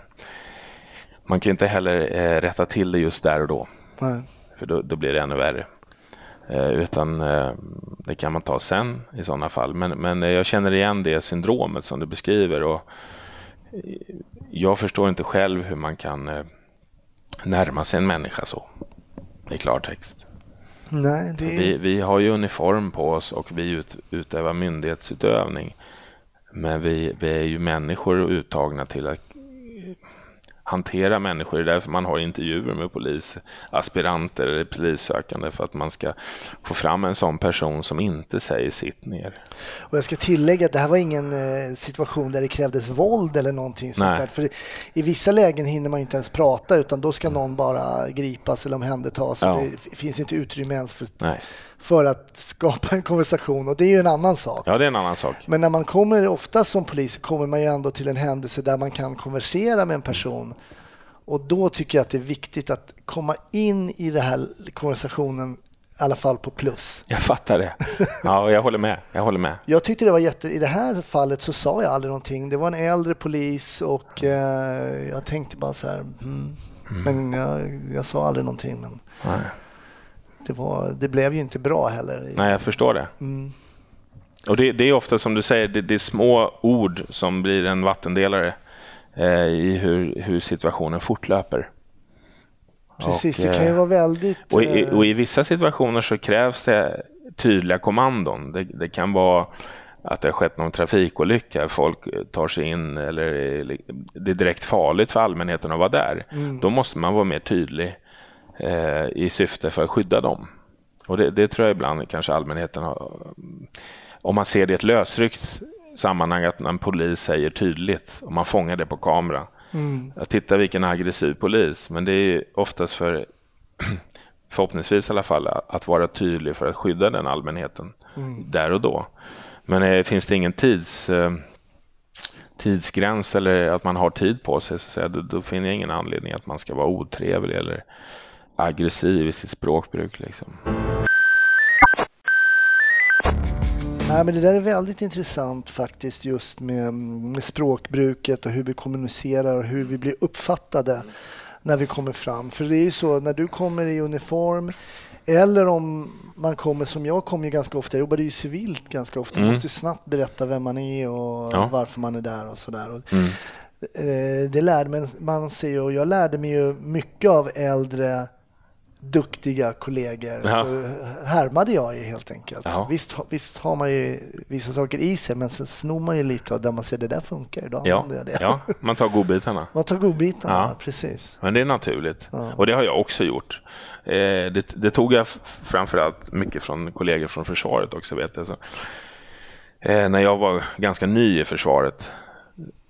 man kan ju inte heller eh, rätta till det just där och då. Nej. För då, då blir det ännu värre. Eh, utan eh, det kan man ta sen i sådana fall. Men, men eh, jag känner igen det syndromet som du beskriver. Och eh, jag förstår inte själv hur man kan eh, närma sig en människa så. I klartext. Nej, det. Vi, vi har ju uniform på oss och vi ut, utövar myndighetsutövning. Men vi, vi är ju människor och uttagna till att hantera människor. Det är därför man har intervjuer med polisaspiranter eller polissökande för att man ska få fram en sån person som inte säger sitt ner. Och jag ska tillägga att det här var ingen eh, situation där det krävdes våld eller någonting sånt Nej. där. För i vissa lägen hinner man inte ens prata utan då ska någon bara gripas eller omhändertas. Ja. Det finns inte utrymme ens för, Nej. för att skapa en konversation och det är ju en annan sak. Ja, det är en annan sak. Men när man kommer, ofta som polis, kommer man ju ändå till en händelse där man kan konversera med en person. Och då tycker jag att det är viktigt att komma in i den här konversationen, i alla fall på plus. Jag fattar det. Ja, jag håller med. Jag håller med. Jag tyckte det var jätte... I det här fallet så sa jag aldrig någonting. Det var en äldre polis och eh, jag tänkte bara så här... Mm. Men jag, jag sa aldrig någonting. Men Nej, det, var, det blev ju inte bra heller. Nej jag förstår det. Mm. Och det, det är ofta som du säger, det, det är små ord som blir en vattendelare i hur, hur situationen fortlöper. Precis, Och, det kan ju eh, vara väldigt... Och i, eh, och i vissa situationer så krävs det tydliga kommandon. Det, det kan vara att det har skett någon trafikolycka, folk tar sig in eller det är direkt farligt för allmänheten att vara där. Då måste man vara mer tydlig eh, i syfte för att skydda dem. Och det, det tror jag ibland kanske allmänheten har... Om man ser det i ett lösryckt sammanhang, att en polis säger tydligt, och man fångar det på kamera. mm, Jag tittar vilken aggressiv polis, men det är oftast för, förhoppningsvis i alla fall, att vara tydlig för att skydda den allmänheten där och då. Men eh, finns det ingen tids, eh, tidsgräns eller att man har tid på sig, så säga, då, då finner jag ingen anledning att man ska vara otrevlig eller aggressiv i sitt språkbruk. Liksom. Nej, men det där är väldigt intressant faktiskt just med, med språkbruket och hur vi kommunicerar och hur vi blir uppfattade när vi kommer fram. För det är ju så när du kommer i uniform eller om man kommer som jag kommer ju ganska ofta, jag jobbade ju civilt ganska ofta, man Mm. måste snabbt berätta vem man är och Ja. varför man är där och sådär. Mm. eh, Det lärde man- man sig och jag lärde mig ju mycket av äldre duktiga kollegor. Ja. Så härmade jag ju helt enkelt. Ja. Visst, visst har man ju vissa saker i sig men sen snor man ju lite av där man ser det där funkar, då Ja, jag det. ja, man tar godbitarna. Man tar godbitarna, Ja. precis. Men det är naturligt. Och det har jag också gjort. Eh, det, det tog jag framförallt mycket från kollegor från försvaret också. Vet jag. Så, eh, när jag var ganska ny i försvaret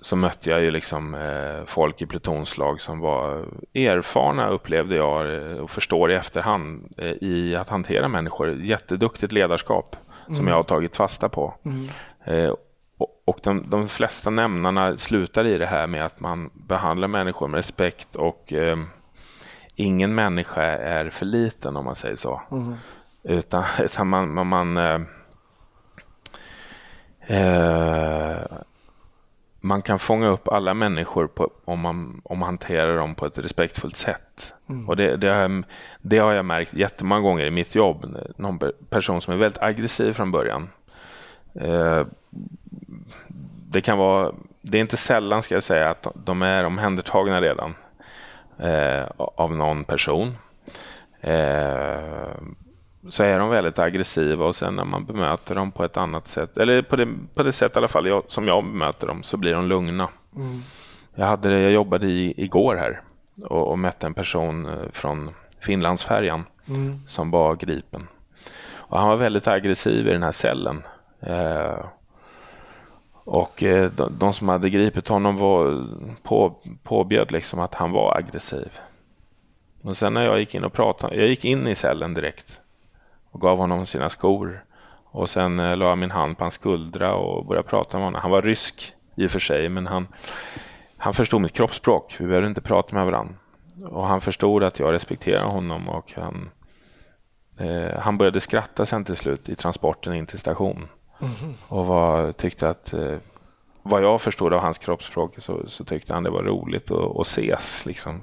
så mötte jag ju liksom eh, folk i plutonslag som var erfarna upplevde jag eh, och förstår i efterhand eh, i att hantera människor. Jätteduktigt ledarskap som jag har tagit fasta på. Eh, och och de, de flesta nämnarna slutar i det här med att man behandlar människor med respekt och eh, ingen människa är för liten om man säger så. Utan, utan man, man, man, eh, man kan fånga upp alla människor på, om, man, om man hanterar dem på ett respektfullt sätt. Och det, det, har, det har jag märkt jättemånga gånger i mitt jobb. Någon per- person som är väldigt aggressiv från början. Eh, det kan vara, det är inte sällan ska jag säga att de är omhändertagna redan eh, av någon person. Eh, så är de väldigt aggressiva och sen när man bemöter dem på ett annat sätt, eller på det, på det sätt i alla fall jag, som jag bemöter dem, så blir de lugna. Jag, hade, det- jag jobbade i, igår här och, och mötte en person eh, från Finlandsfärjan som var gripen. Och han var väldigt aggressiv i den här cellen. Eh, och eh, de, de som hade gripit honom var, på, påbjöd liksom att han var aggressiv. Och sen när jag gick in och pratade, jag gick in i cellen direkt och gav honom sina skor. Och sen eh, la jag min hand på hans skuldra och började prata med honom. Han var rysk i och för sig, men han, han förstod mitt kroppsspråk. Vi behövde inte prata med varandra. Och han förstod att jag respekterar honom och han, eh, han började skratta sen till slut i transporten in till station. Mm. Och var, tyckte att, eh, vad jag förstod av hans kroppsspråk, så, så tyckte han det var roligt att, att ses. Liksom.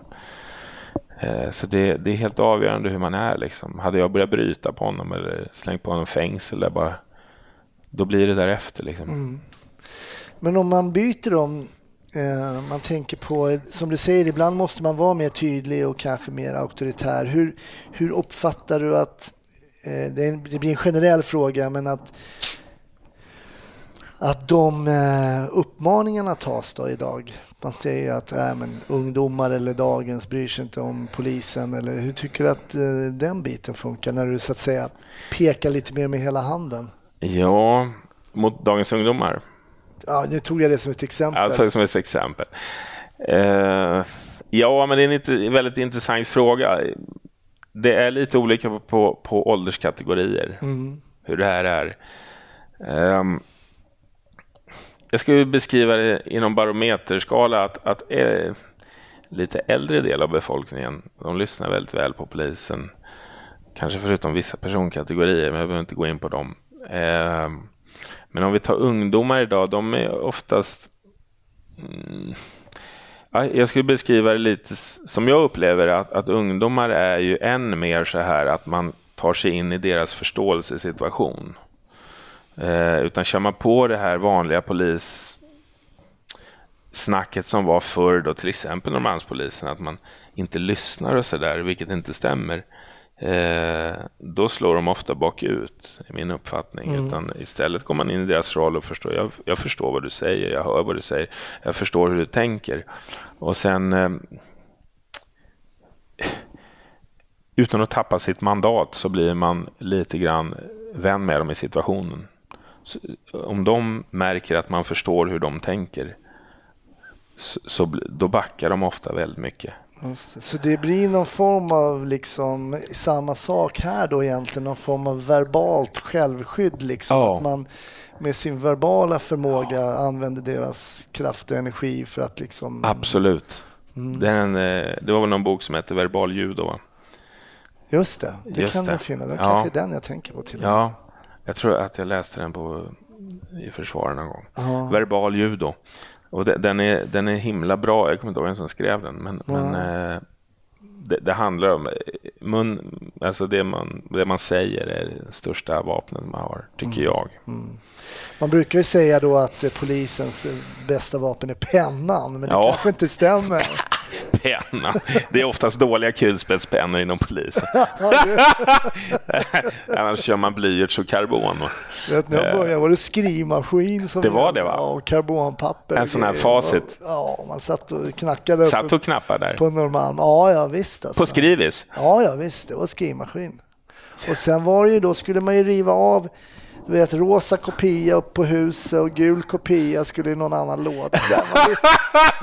Eh, så det, det, är helt avgörande hur man är. Liksom. Hade jag börjat bryta på honom eller slängt på honom fängsel, där bara, då blir det därefter. Liksom. Mm. Men om man byter om, eh, man tänker på, som du säger, ibland måste man vara mer tydlig och kanske mer auktoritär. Hur, hur uppfattar du att, eh, det, en, det blir en generell fråga, men att att de eh, uppmaningarna tas då idag? Det är att äh, men, ungdomar eller dagens bryr sig inte om polisen. Eller hur tycker du att eh, den biten funkar när du så att säga pekar lite mer med hela handen? Ja, mot dagens ungdomar? Ja, nu tog jag det som ett exempel. Alltså som ett exempel. Uh, ja, men det är en väldigt intressant fråga. Det är lite olika på, på, på ålderskategorier, mm. hur det här är. Um, jag skulle beskriva det inom barometerskala att, att eh, lite äldre del av befolkningen, de lyssnar väldigt väl på polisen. Kanske förutom vissa personkategorier, men jag behöver inte gå in på dem. Eh, men om vi tar ungdomar idag, de är oftast... Mm, jag skulle beskriva det lite som jag upplever att, att ungdomar är ju än mer så här att man tar sig in i deras förståelsesituation. Eh, utan kör man på det här vanliga polissnacket som var förr, då, till exempel Norrmalmspolisen, att man inte lyssnar och så där, vilket inte stämmer. Eh, då slår de ofta bakut, i min uppfattning. Mm. Utan istället går man in i deras roll och förstår, jag, jag förstår vad du säger, jag hör vad du säger, jag förstår hur du tänker. Och sen eh, utan att tappa sitt mandat så blir man lite grann vän med dem i situationen om de märker att man förstår hur de tänker så, så då backar de ofta väldigt mycket. Det. Så det blir någon form av liksom samma sak här då egentligen, någon form av verbalt självskydd liksom. Ja. Att man med sin verbala förmåga ja. använder deras kraft och energi för att liksom... Absolut. Mm. Den, eh, det var väl någon bok som heter Verbal judo Just det, det Just kan det. man finna. Det är ja. kanske den jag tänker på till och med. Ja, jag tror att jag läste den på, i försvaret någon gång. Aha. Verbal judo. Och den, är, den är himla bra. Jag kommer inte ihåg vem som skrev den. Men, men eh, det, det, handlar om mun, alltså det man, det man säger är det största vapnet man har, tycker mm. jag. Mm. Man brukar ju säga då att polisens bästa vapen är pennan, men det ja. kanske inte stämmer. penna. Det är oftast dåliga kulspetspennor inom polisen. Annars kör man blyerts och karbon. Vet, när jag började var det skrivmaskin. Som det var det va? Ja, karbonpapper. En sån här facit. Ja, man satt och knackade. Satt och knappade där? På Norrmalm. Ja, ja visst. Alltså. På skrivis? Ja, ja visst. Det var skrivmaskin. Och sen var det ju då, skulle man ju riva av du vet, rosa kopia upp på huset och gul kopia skulle i någon annan låda.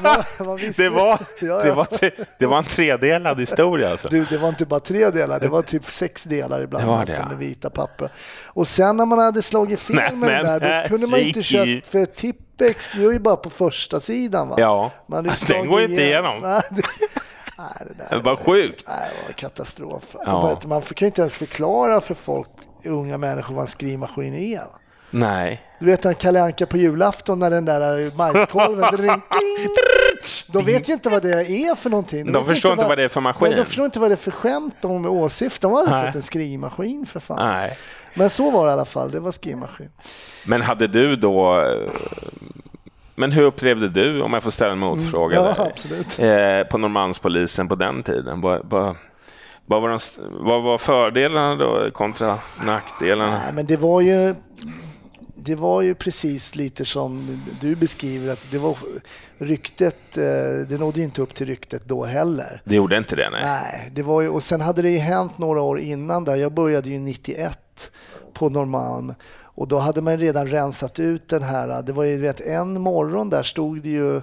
Man, man det, var, ja, det, var det var en tredelad historia alltså? Du, det var inte bara tre delar, det var typ sex delar ibland. Det var det, ja. med vita papper. Och sen när man hade slagit fel med men, det där, då kunde man inte köpa, för Tippex gör ju bara på första sidan. Va? Ja, man den går inte igenom. Nej, det, Nej, det, där, det var sjukt. Nej, det var katastrof. Ja. Man kan ju inte ens förklara för folk unga människor vad en skrivmaskin är. Nej. Du vet en Kalle Anka på julafton när den där majskolven De vet ju inte vad det är för någonting. De, de förstår inte vad, vad, det är för maskin. De förstår inte vad det är för skämt de åsyftar. De har aldrig sett en skrivmaskin för fan. Nej. Men så var det i alla fall, det var skrivmaskin. Men hade du då men hur upplevde du, om jag får ställa en motfråga, mm, ja, absolut. Eh, på Norrmalmspolisen på den tiden? Bara, bara, vad var, de, vad var fördelarna då kontra nackdelarna? Nej, men det var ju det var ju precis lite som du beskriver att det var ryktet, eh, det nådde inte upp till ryktet då heller. Det gjorde inte det? Nej. nej det var ju, och sen hade det ju hänt några år innan där. Jag började ju 91 på Norrmalm och då hade man redan rensat ut den här. Det var ju vet, en morgon där stod det ju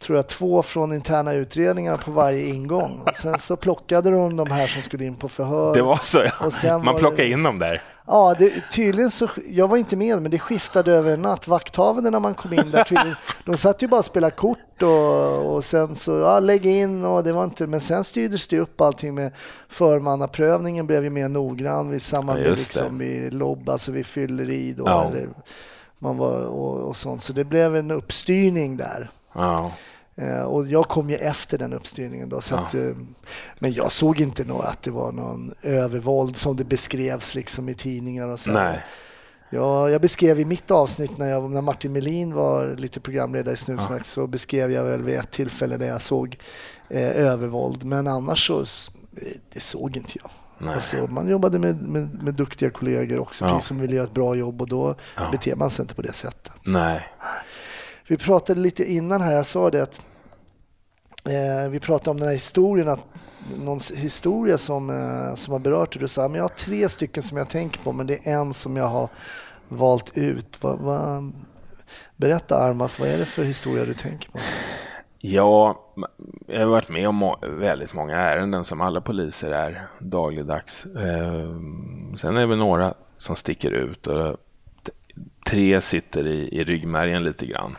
tror jag, två från interna utredningar på varje ingång. Sen så plockade de de här som skulle in på förhör. Det var så, ja. Man plockade det- in dem där. Ja, det, tydligen så, jag var inte med, men det skiftade över en natt. Vakthavande när man kom in där, tydligen, de satt ju bara och spelade kort och, och sen så, ja, lägg in och det var inte, men sen styrdes det upp allting med förmannaprövningen blev ju mer noggrann vid samma, Ja, liksom vid lobb, alltså vid fylleri då, Ja. eller man var och, och sånt. Så det blev en uppstyrning där. Ja. Eh, och jag kom ju efter den uppstyrningen då. Så Ja. att, eh, men jag såg inte nå att det var någon övervåld som det beskrevs liksom i tidningar och så. Nej. Ja, jag beskrev i mitt avsnitt när, jag, när Martin Melin var lite programledare i Snutsnack så beskrev jag väl vid ett tillfälle där jag såg eh, övervåld. Men annars så, det såg inte jag. Alltså, man jobbade med, med, med duktiga kollegor också, Ja. som ville göra ett bra jobb och då Ja. beter man sig inte på det sättet. Nej. Vi pratade lite innan här, jag sa det att eh, vi pratade om den här historien, att någon historia som, eh, som har berört dig. Du sa, men jag har tre stycken som jag tänker på, men det är en som jag har valt ut. Va, va, berätta Armas, vad är det för historia du tänker på? Ja, jag har varit med om må- väldigt många ärenden som alla poliser är dagligdags. Eh, sen är det väl några som sticker ut och tre sitter i, i ryggmärgen lite grann.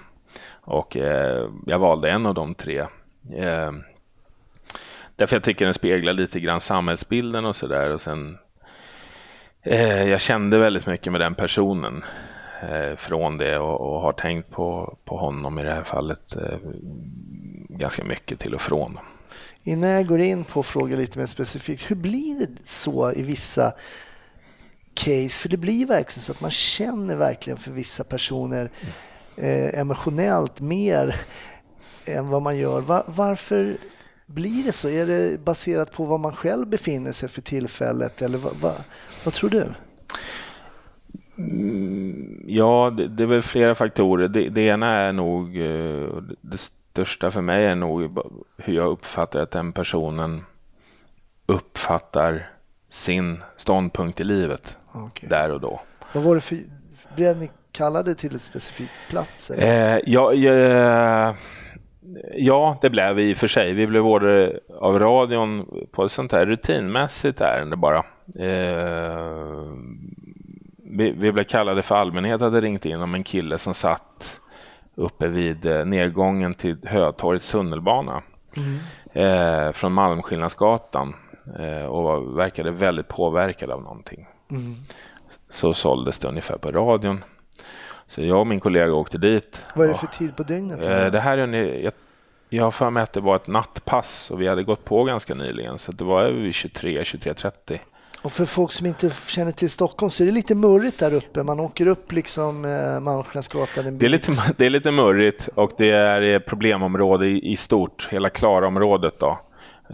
Och eh, jag valde en av de tre. Eh, därför jag tycker den speglar lite grann samhällsbilden och sådär. Och sen eh, jag kände väldigt mycket med den personen eh, från det och, och har tänkt på, på honom i det här fallet eh, ganska mycket till och från. Innan jag går in på frågor lite mer specifikt, hur blir det så i vissa case? För det blir verkligen så att man känner verkligen för vissa personer eh, emotionellt mer än vad man gör. Va- varför blir det så? Är det baserat på var man själv befinner sig för tillfället? Eller va, va, vad tror du? Ja, det, det är väl flera faktorer. Det, det ena är nog, eh, det största för mig är nog hur jag uppfattar att den personen uppfattar sin ståndpunkt i livet Okej. där och då. Vad var det för... Blev ni kallade till ett specifikt plats? Eh, ja, ja, ja, det blev vi i och för sig. Vi blev order av radion på ett sånt här rutinmässigt ärende bara. Eh, vi, vi blev kallade för allmänhet hade ringt in om en kille som satt uppe vid eh, nedgången till Hötorgets tunnelbana eh, från Malmskillnadsgatan eh, och var, verkade väldigt påverkad av någonting. Mm. Så såldes det ungefär på radion. Så jag och min kollega åkte dit. Vad är det för tid på dygnet? Eh, Det här är en, jag, jag har för mig att det var ett nattpass och vi hade gått på ganska nyligen så det var vid 23, 23.30. Och för folk som inte känner till Stockholm så är det lite murrigt där uppe. Man åker upp liksom eh, Malmskillnadsgatan en Det är, bit. lite, det är lite murrigt och det är eh, problemområde i, i stort, hela Klara-området då,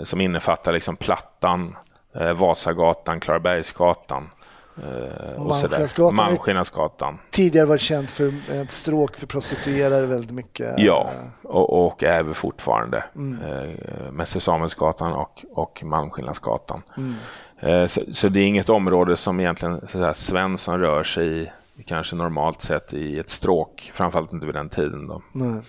som innefattar liksom Plattan, eh, Vasagatan, Klarabergsgatan. Malmskillnadsgatan är- Malmskillnadsgatan. Tidigare varit känt för ett stråk för prostituerade väldigt mycket. Ja, och, och även fortfarande. Mm. Eh, Mäster Samuelsgatan och, och Malmskillnadsgatan. Mm. Eh, så, så det är inget område som egentligen så säga, Svensson rör sig i, kanske normalt sett i ett stråk, framförallt inte vid den tiden. Då. Nej.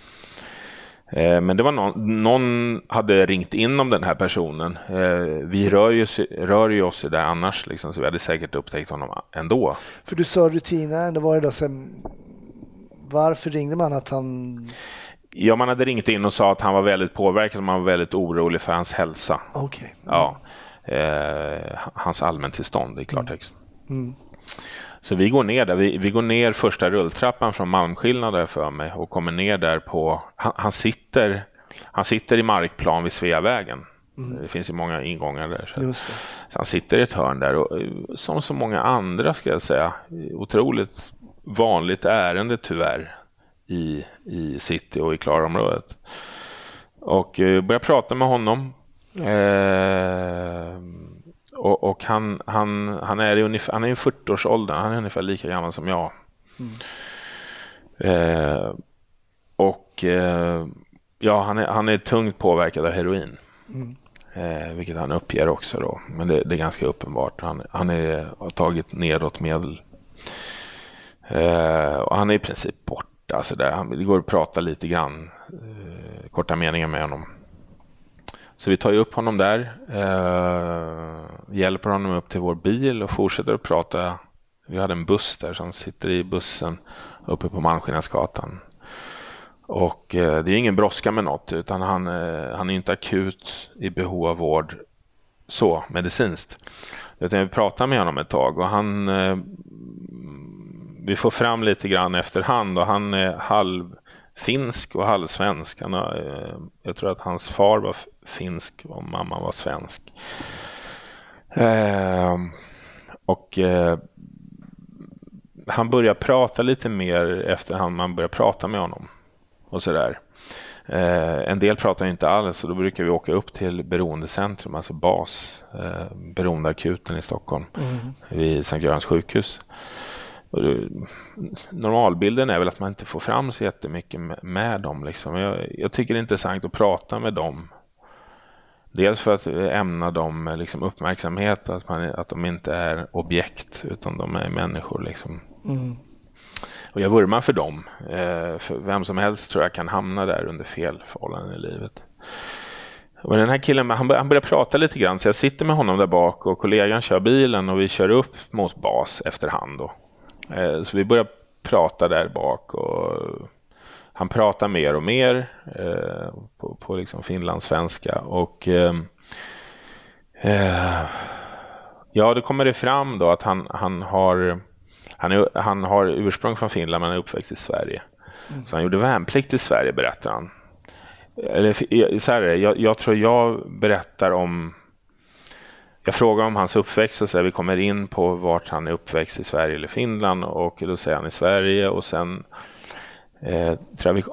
Eh, men det var någon, någon hade ringt in om den här personen. Eh, vi rör ju, rör ju oss det annars, liksom, så vi hade säkert upptäckt honom ändå. För du sa rutinärende, var det då sen... Varför ringde man att han... Ja, man hade ringt in och sa att han var väldigt påverkad och man var väldigt orolig för hans hälsa. Okej. Ja, eh, hans allmäntillstånd i klartext. Mm. Så vi går ner där. Vi, vi går ner första rulltrappan från Malmskillnad där för mig och kommer ner där på... Han, han, sitter, han sitter i markplan vid Sveavägen. Det finns ju många ingångar där. Så, så han sitter i ett hörn där och som så många andra ska jag säga, otroligt vanligt ärende tyvärr i, i city och i Klarområdet. Och eh, börjar prata med honom. Eh, och och han, han, han är i ungefär, han är i 40-årsåldern, han är ungefär lika gammal som jag. Eh, och eh, ja, han är, han är tungt påverkad av heroin. Eh, vilket han uppger också då. Men det, det är ganska uppenbart. Han, han är, har tagit nedåtmedel. Eh, och han är i princip borta. Så där. Han, det går att prata lite grann. Eh, korta meningar med honom. Så vi tar ju upp honom där, eh, hjälper honom upp till vår bil och fortsätter att prata. Vi hade en buss där, så han sitter i bussen uppe på Malmskillnadsgatan. Och eh, det är ingen brådska med något, utan han, eh, han är inte akut i behov av vård så medicinskt. Utan vi pratar med honom ett tag och han eh, vi får fram lite grann efterhand och han är halvfinsk och halvsvensk. Han har, eh, jag tror att hans far var finsk och mamma var svensk. Eh, och eh, han börjar prata lite mer efterhand man börjar prata med honom och sådär. Eh, en del pratar inte alls och då brukar vi åka upp till beroendecentrum, alltså BAS, eh, beroendeakuten i Stockholm, mm. vid Sankt Görans sjukhus. Normalbilden är väl att man inte får fram så jättemycket med, med dem. Liksom. Jag, jag, tycker det är intressant att prata med dem. Dels för att ämna dem liksom uppmärksamhet, att, man, att de inte är objekt utan de är människor. Liksom. Mm. Och jag vurmar för dem. Eh, för vem som helst tror jag kan hamna där under fel förhållanden i livet. Och den här killen han, han börjar prata lite grann, så jag sitter med honom där bak och kollegan kör bilen och vi kör upp mot bas efterhand. Då. Eh, så vi börjar prata där bak och han pratar mer och mer eh, på, på liksom finlandssvenska. Och, ehm, eh, ja, då kommer det fram då att han, han, har, han, är, han har ursprung från Finland men är uppväxt i Sverige. Mm. Så han gjorde värnplikt i Sverige berättar han. Eller, så här är det, jag, jag tror jag berättar om jag frågar om hans uppväxt och så här, vi kommer in på vart han är uppväxt i Sverige eller Finland och då säger han i Sverige och sen eh, tror vi,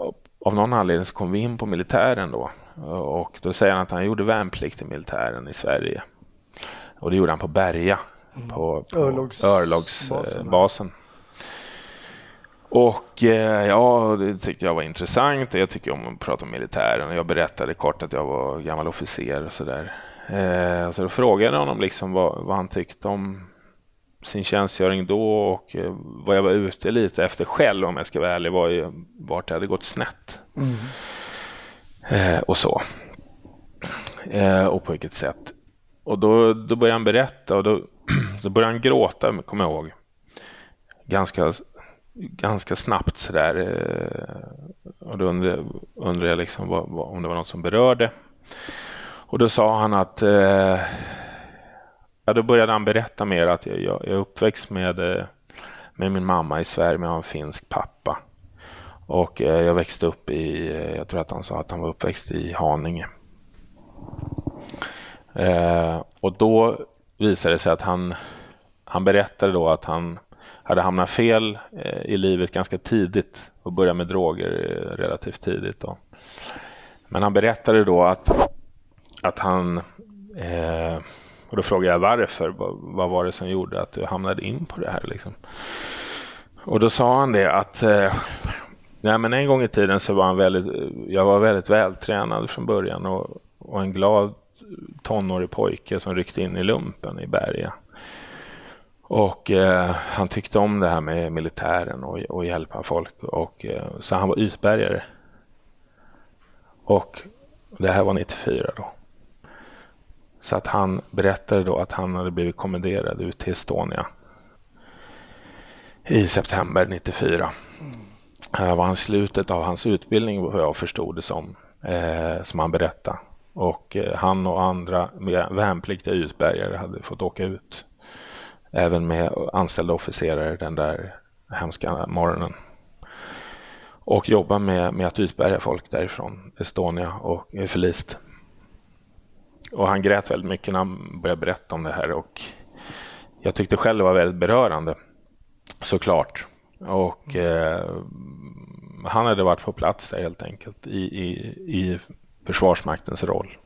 av någon anledning så kom vi in på militären då och då säger han att han gjorde värnplikt i militären i Sverige. Och det gjorde han på Berga, mm. på, på Örlogsbasen. Eh, och eh, ja, det tyckte jag var intressant. Jag tycker om att prata om militären. Jag berättade kort att jag var gammal officer och sådär. Eh, så då frågade jag honom liksom vad, vad, han tyckte om sin tjänstgöring då och eh, vad jag var ute lite efter själv om jag ska vara ärlig var ju vart det hade gått snett. Mm. Eh, och så. Eh, och på vilket sätt. Och då, då började han berätta och då, då började han gråta, kommer jag ihåg. Ganska, ganska snabbt sådär. Eh, och då undrade, undrade jag liksom vad, vad, om det var något som berörde. Och då sa han att eh, ja, då började han berätta mer att jag, jag, är uppväxt med, eh, med min mamma i Sverige, men jag har en finsk pappa. Och eh, jag växte upp i, eh, jag tror att han sa att han var uppväxt i Haninge. Eh, och då visade det sig att han, han berättade då att han hade hamnat fel eh, i livet ganska tidigt och började med droger eh, relativt tidigt. Då. Men han berättade då att att han... Och då frågade jag varför. Vad, vad, var det som gjorde att du hamnade in på det här? Liksom? Och då sa han det att eh, nej, men en gång i tiden så var han väldigt, jag var väldigt vältränad från början och, och en glad tonårig pojke som ryckte in i lumpen i Berga. Och eh, han tyckte om det här med militären och, och hjälpa folk. Och, eh, så han var utbärgare. Och det här var 94 då. Så att han berättade då att han hade blivit kommenderad ut till Estonia i september 94. Det var han slutet av hans utbildning vad jag förstod det som, eh, som han berättade. Och eh, han och andra värnpliktiga utbärgare hade fått åka ut. Även med anställda officerare den där hemska morgonen. Och jobba med, med att utbärga folk därifrån Estonia och eh, förlist. Och han grät väldigt mycket när han började berätta om det här och jag tyckte själv det var väldigt berörande såklart. Och eh, han hade varit på plats där helt enkelt i, i, i Försvarsmaktens roll.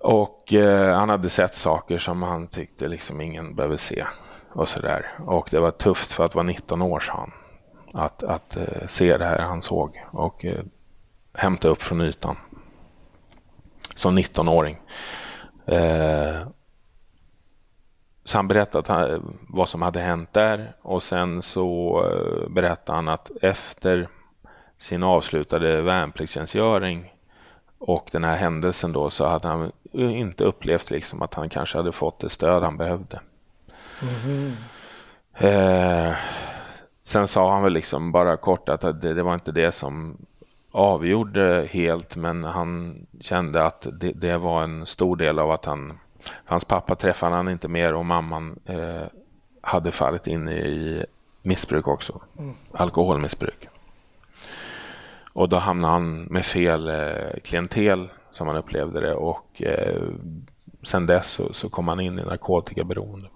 Och eh, han hade sett saker som han tyckte liksom ingen behöver se och sådär. Och det var tufft för att vara 19 år, sa han. Att, att eh, se det här han såg och eh, hämta upp från ytan som 19-åring. Eh, så han berättade vad som hade hänt där och sen så eh, berättade han att efter sin avslutade värnpliktstjänstgöring och den här händelsen då så hade han inte upplevt liksom att han kanske hade fått det stöd han behövde. Mm. Eh, sen sa han väl liksom bara kort att det, det, var inte det som avgjorde helt men han kände att det, det, var en stor del av att han Hans pappa träffade han inte mer och mamman eh, hade fallit in i missbruk också. Mm. Alkoholmissbruk. Och då hamnade han med fel eh, klientel som han upplevde det och eh, sen dess så, så kom han in i narkotikaberoende.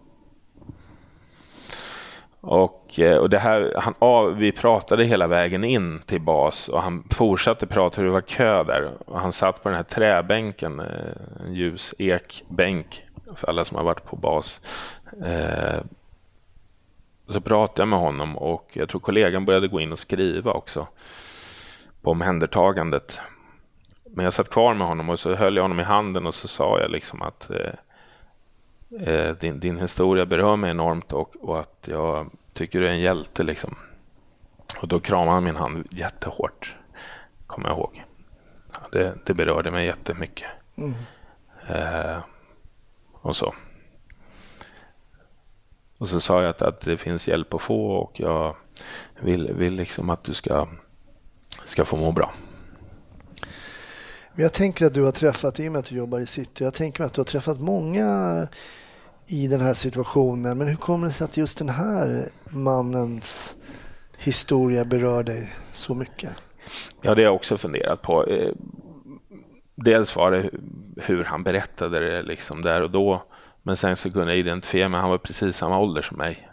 Och, eh, och det här, han, vi pratade hela vägen in till bas och han fortsatte prata hur det var kö där. Och han satt på den här träbänken, eh, en ljus ekbänk för alla som har varit på bas. Eh, så pratade jag med honom och jag tror kollegan började gå in och skriva också på omhändertagandet. Men jag satt kvar med honom och så höll jag honom i handen och så sa jag liksom att eh, eh, din, din historia berör mig enormt och, och, att jag tycker du är en hjälte. Liksom. Och då kramade han min hand jättehårt, kommer jag ihåg. Det, det berörde mig jättemycket. Mm. Eh, och så. Och så sa jag att, att det finns hjälp att få och jag vill, vill liksom att du ska, ska få må bra. Jag tänker att du har träffat, i och med att du jobbar i city, jag tänker att du har träffat många i den här situationen. Men hur kommer det sig att just den här mannens historia berör dig så mycket? Ja, det har jag också funderat på. Eh, dels var det hur han berättade det liksom där och då. Men sen så kunde jag identifiera mig. Han var precis samma ålder som mig.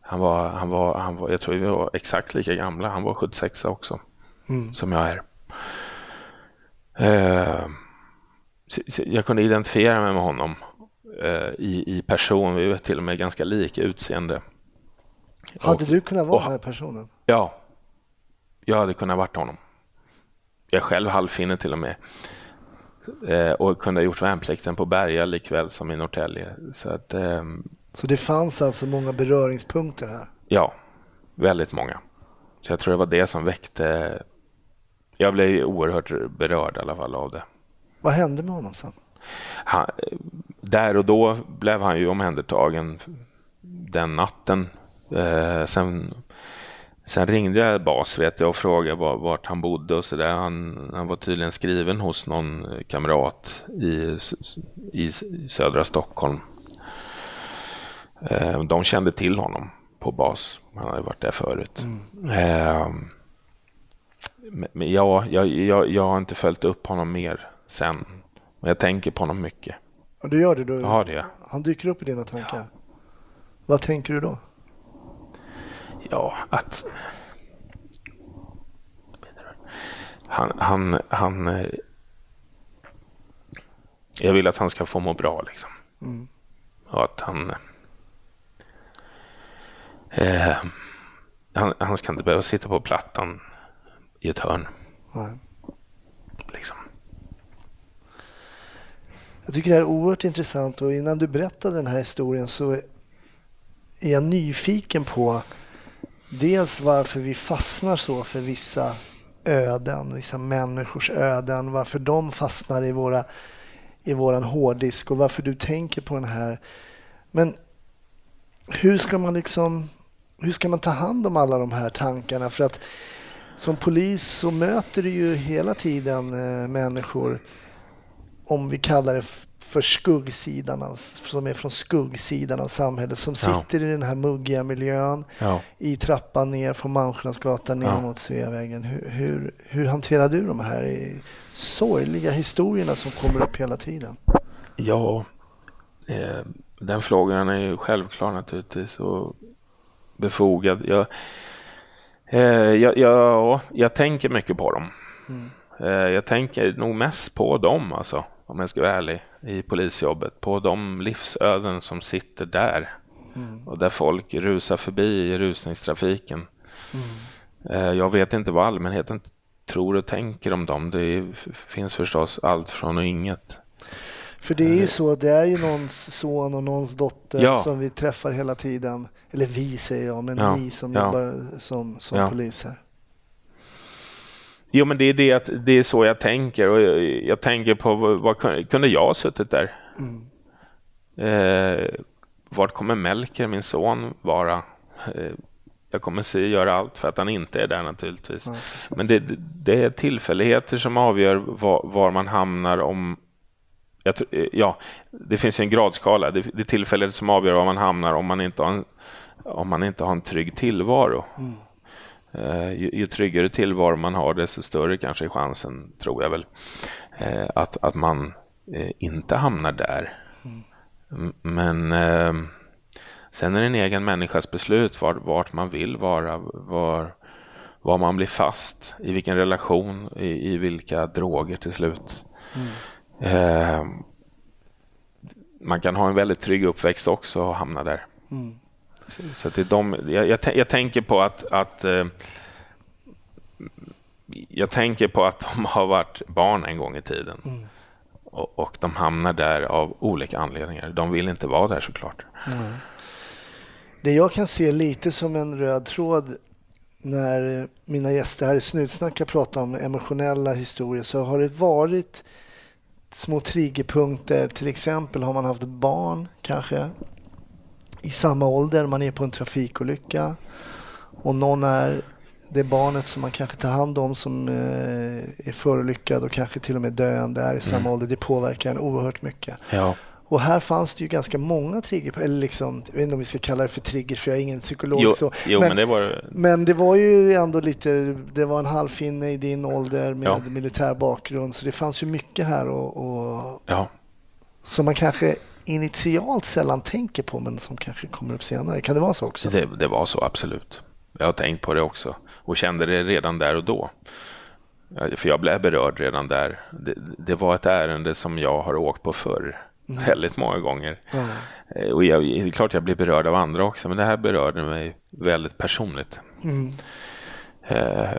Han var, han var, han var, jag tror vi var exakt lika gamla. Han var 76 också, mm. som jag är. Uh, jag kunde identifiera mig med honom i, i person. Vi var till och med ganska lika utseende. Hade och, du kunnat vara och, den här personen? Ja, jag hade kunnat vara honom. Jag är själv halvfinne till och med. Eh, och kunde ha gjort värnplikten på Berga likväl som i Norrtälje. Så, att, eh, så det fanns alltså många beröringspunkter här? Ja, väldigt många. Så jag tror det var det som väckte... Jag blev oerhört berörd i alla fall av det. Vad hände med honom sen? Han, där och då blev han ju omhändertagen den natten. Eh, sen Sen ringde jag Bas vet jag och frågade vart han bodde och så där. Han, han var tydligen skriven hos någon kamrat i, i södra Stockholm. Eh, de kände till honom på Bas. Han hade varit där förut. Mm. Eh, men ja, jag, jag, jag har inte följt upp honom mer sen. Men jag tänker på honom mycket. Och du gör det? Du, ja, det. Han dyker upp i dina tankar? Ja. Vad tänker du då? ja, att han, han, han eh, jag vill att han ska få må bra liksom. Mm. Och att han eh, han, han ska inte behöva sitta på plattan i ett hörn. Nej. Liksom. Jag tycker det är oerhört intressant och innan du berättade den här historien så är jag nyfiken på dels varför vi fastnar så för vissa öden, vissa människors öden, varför de fastnar i, våra, i våran hårddisk och varför du tänker på den här. Men hur ska man liksom, hur ska man ta hand om alla de här tankarna? För att som polis så möter du ju hela tiden eh, människor, om vi kallar det för skuggsidan av, som är från skuggsidan av samhället som sitter ja. i den här muggiga miljön ja. i trappan ner från Malmskillnadsgatan ner ja. mot Sveavägen. Hur, hur, hur hanterar du de här sorgliga historierna som kommer upp hela tiden? Ja, eh, den frågan är ju självklar naturligtvis och befogad. Jag, eh, jag, jag, jag tänker mycket på dem. Mm. Eh, jag tänker nog mest på dem alltså om jag ska vara ärlig, i polisjobbet. På de livsöden som sitter där. Mm. Och där folk rusar förbi i rusningstrafiken. Mm. Eh, jag vet inte vad allmänheten tror och tänker om dem. Det finns förstås allt från och inget. För det är ju eh. så, det är ju någons son och någons dotter ja. som vi träffar hela tiden. Eller vi säger jag, men ja. ni som ja. jobbar som, som poliser. Jo, men det är, det, att, det är så jag tänker och jag, jag tänker på vad, kunde jag ha suttit där? Mm. Eh, vart kommer Melker, min son, vara? Eh, jag kommer se, göra allt för att han inte är där naturligtvis. Ja, men det, det, är tillfälligheter som avgör var, var man hamnar om jag, ja, det finns en gradskala. Det, det är tillfället som avgör var man hamnar om man inte har en, om man inte har en trygg tillvaro. Mm. Eh, ju, ju, tryggare tillvaro man har, desto större kanske är chansen, tror jag väl, eh, att, att man eh, inte hamnar där. Mm. Men sen är det en egen människas beslut vart, vart man vill vara, var, var man blir fast, i vilken relation, i, i vilka droger till slut. Mm. Eh, man kan ha en väldigt trygg uppväxt också och hamna där. Mm. Så det är de, jag, jag, jag, tänker på att, att eh, jag tänker på att de har varit barn en gång i tiden. Mm. Och, och, de hamnar där av olika anledningar. De vill inte vara där såklart. Mm. Det jag kan se lite som en röd tråd när mina gäster här i Snutsnack har pratat om emotionella historier så har det varit små triggerpunkter. Till exempel har man haft barn kanske i samma ålder. Man är på en trafikolycka och någon är det barnet som man kanske tar hand om som eh, är förolyckad och kanske till och med döende är i samma mm. ålder. Det påverkar en oerhört mycket. Ja. Och här fanns det ju ganska många trigger, eller liksom, jag vet inte om vi ska kalla det för trigger för jag är ingen psykolog. Jo, så. Jo, men, men, det var... men det var ju ändå lite, det var en halvfinne i din ålder med ja. militär bakgrund så det fanns ju mycket här och, och ja. som man kanske initialt sällan tänker på men som kanske kommer upp senare. Kan det vara så också? Det, det var så, absolut. Jag har tänkt på det också och kände det redan där och då. För jag blev berörd redan där. Det, det var ett ärende som jag har åkt på förr. Mm. Väldigt många gånger. Mm. Och jag, det är klart jag blir berörd av andra också, men det här berörde mig väldigt personligt. Mm. Eh,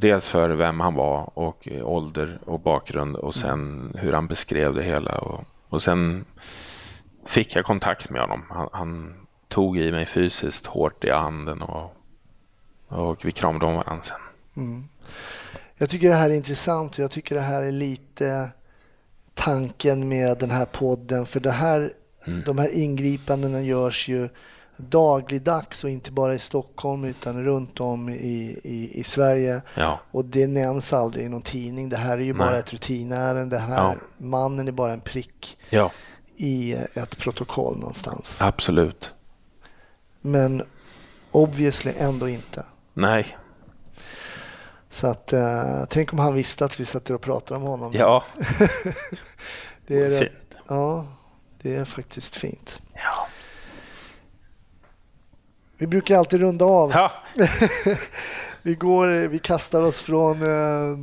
dels för vem han var och ålder och bakgrund och sen hur han beskrev det hela. Och, och sen fick jag kontakt med honom. Han, han tog i mig fysiskt hårt i handen och, och vi kramade om varandra sen. Mm. Jag tycker det här är intressant och jag tycker det här är lite tanken med den här podden. För det här, mm. de här ingripandena görs ju dagligdags och inte bara i Stockholm utan runt om i, i, i Sverige. Ja. Och det nämns aldrig i någon tidning. Det här är ju Nej. bara ett rutinärende. Den här ja. mannen är bara en prick ja. i ett protokoll någonstans. Absolut. Men obviously ändå inte. Nej. Så att, uh, tänk om han visste att vi satt och pratade om honom. Ja. det är fint. Ja, det är faktiskt fint. Vi brukar alltid runda av. Ja. vi, går, vi kastar oss från uh,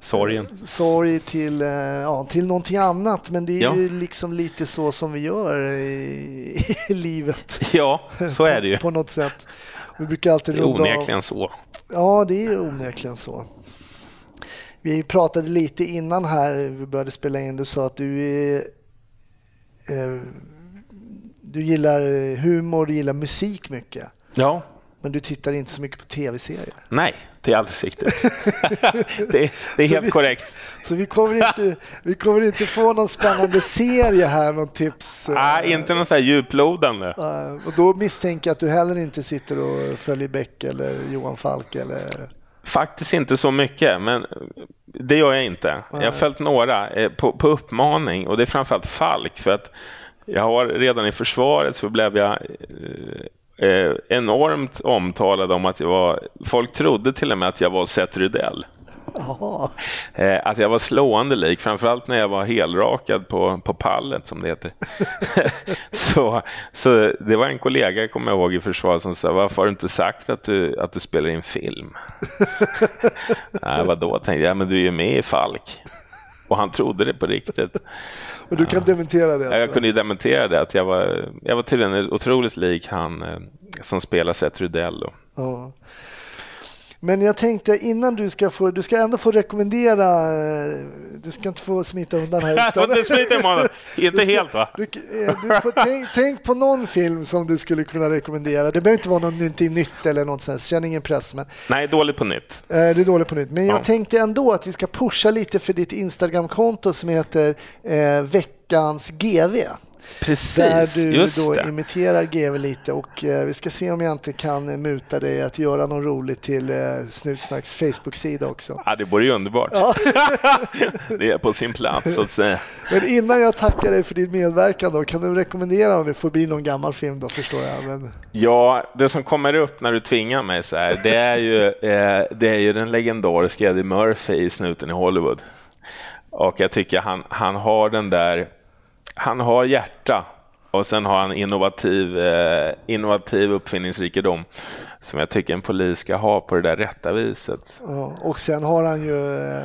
Sorgen. Sorg till, uh, ja, till någonting annat. Men det är ja. ju liksom lite så som vi gör i, i livet. Ja, så är det ju. på, på något sätt. Vi brukar alltid det är onekligen av. så. Ja, det är onekligen så. Vi pratade lite innan här, vi började spela in, du sa att du är eh, du gillar humor, du gillar musik mycket. Ja. Men du tittar inte så mycket på tv-serier? Nej, det är alldeles riktigt. det, det, är helt vi, korrekt. Så vi kommer, inte, vi kommer inte få någon spännande serie här, någon tips? Nej, uh, inte någon så här djuplodande. Uh, och då misstänker jag att du heller inte sitter och följer Beck eller Johan Falk eller? Faktiskt inte så mycket, men det gör jag inte. Jag har följt några eh, på, på uppmaning och det är framförallt Falk för att jag har redan i försvaret så blev jag eh, enormt omtalad om att jag var... Folk trodde till och med att jag var Seth Rydell. Eh, att jag var slående lik, framförallt när jag var helrakad på, på pallet, som det heter. så, så det var en kollega, kommer jag ihåg, i försvaret som sa, varför har du inte sagt att du, att du spelar in film? Nej, vadå, tänkte jag, men du är ju med i Falk. Och han trodde det på riktigt. Och du kan dementera det? Alltså. Jag kunde ju dementera det, att jag var, jag var tydligen otroligt lik han eh, som spelar Seth Rydell. Ja. Men jag tänkte innan du ska få, du ska ändå få rekommendera, du ska inte få smita undan här. utan, inte smita imorgon. Inte helt va? Du, eh, du får tänk, tänk, på någon film som du skulle kunna rekommendera. Det behöver inte vara något nytt eller något sånt, känner ingen press. Men, Nej, dåligt på nytt. Eh, det är dåligt på nytt. Men jag ja. tänkte ändå att vi ska pusha lite för ditt Instagramkonto som heter eh, veckans GV. Precis, Där du just då det. imiterar GV lite och eh, vi ska se om jag inte kan muta dig att göra något roligt till eh, Snutsnacks Facebook-sida också. Ja, det vore ju underbart. Ja. det är på sin plats så att säga. Men innan jag tackar dig för din medverkan då, kan du rekommendera om det får bli någon gammal film då förstår jag? Men... Ja, det som kommer upp när du tvingar mig så här, det är ju, eh, det är ju den legendariska Eddie Murphy i Snuten i Hollywood. Och jag tycker han, han har den där han har hjärta och sen har han innovativ, eh, innovativ uppfinningsrikedom som jag tycker en polis ska ha på det där rätta viset. Ja, och sen har han ju eh,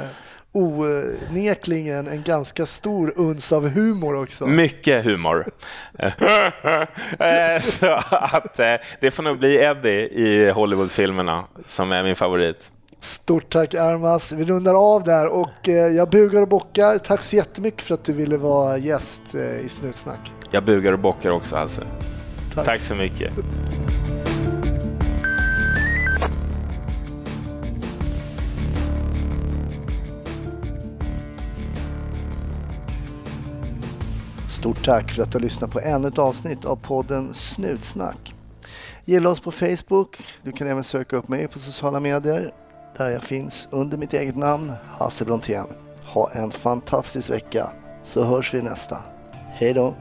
onekligen en ganska stor uns av humor också. Mycket humor. Eh, så att eh, det får nog bli Eddie i Hollywoodfilmerna som är min favorit. Stort tack Armas. Vi rundar av där och eh, jag bugar och bockar. Tack så jättemycket för att du ville vara gäst eh, i Snutsnack. Jag bugar och bockar också alltså. Tack, tack så mycket. Stort tack för att du har lyssnat på ännu ett avsnitt av podden Snutsnack. Gilla oss på Facebook. Du kan även söka upp mig på sociala medier där jag finns under mitt eget namn, Hasse Brontén. Ha en fantastisk vecka så hörs vi nästa. Hej då!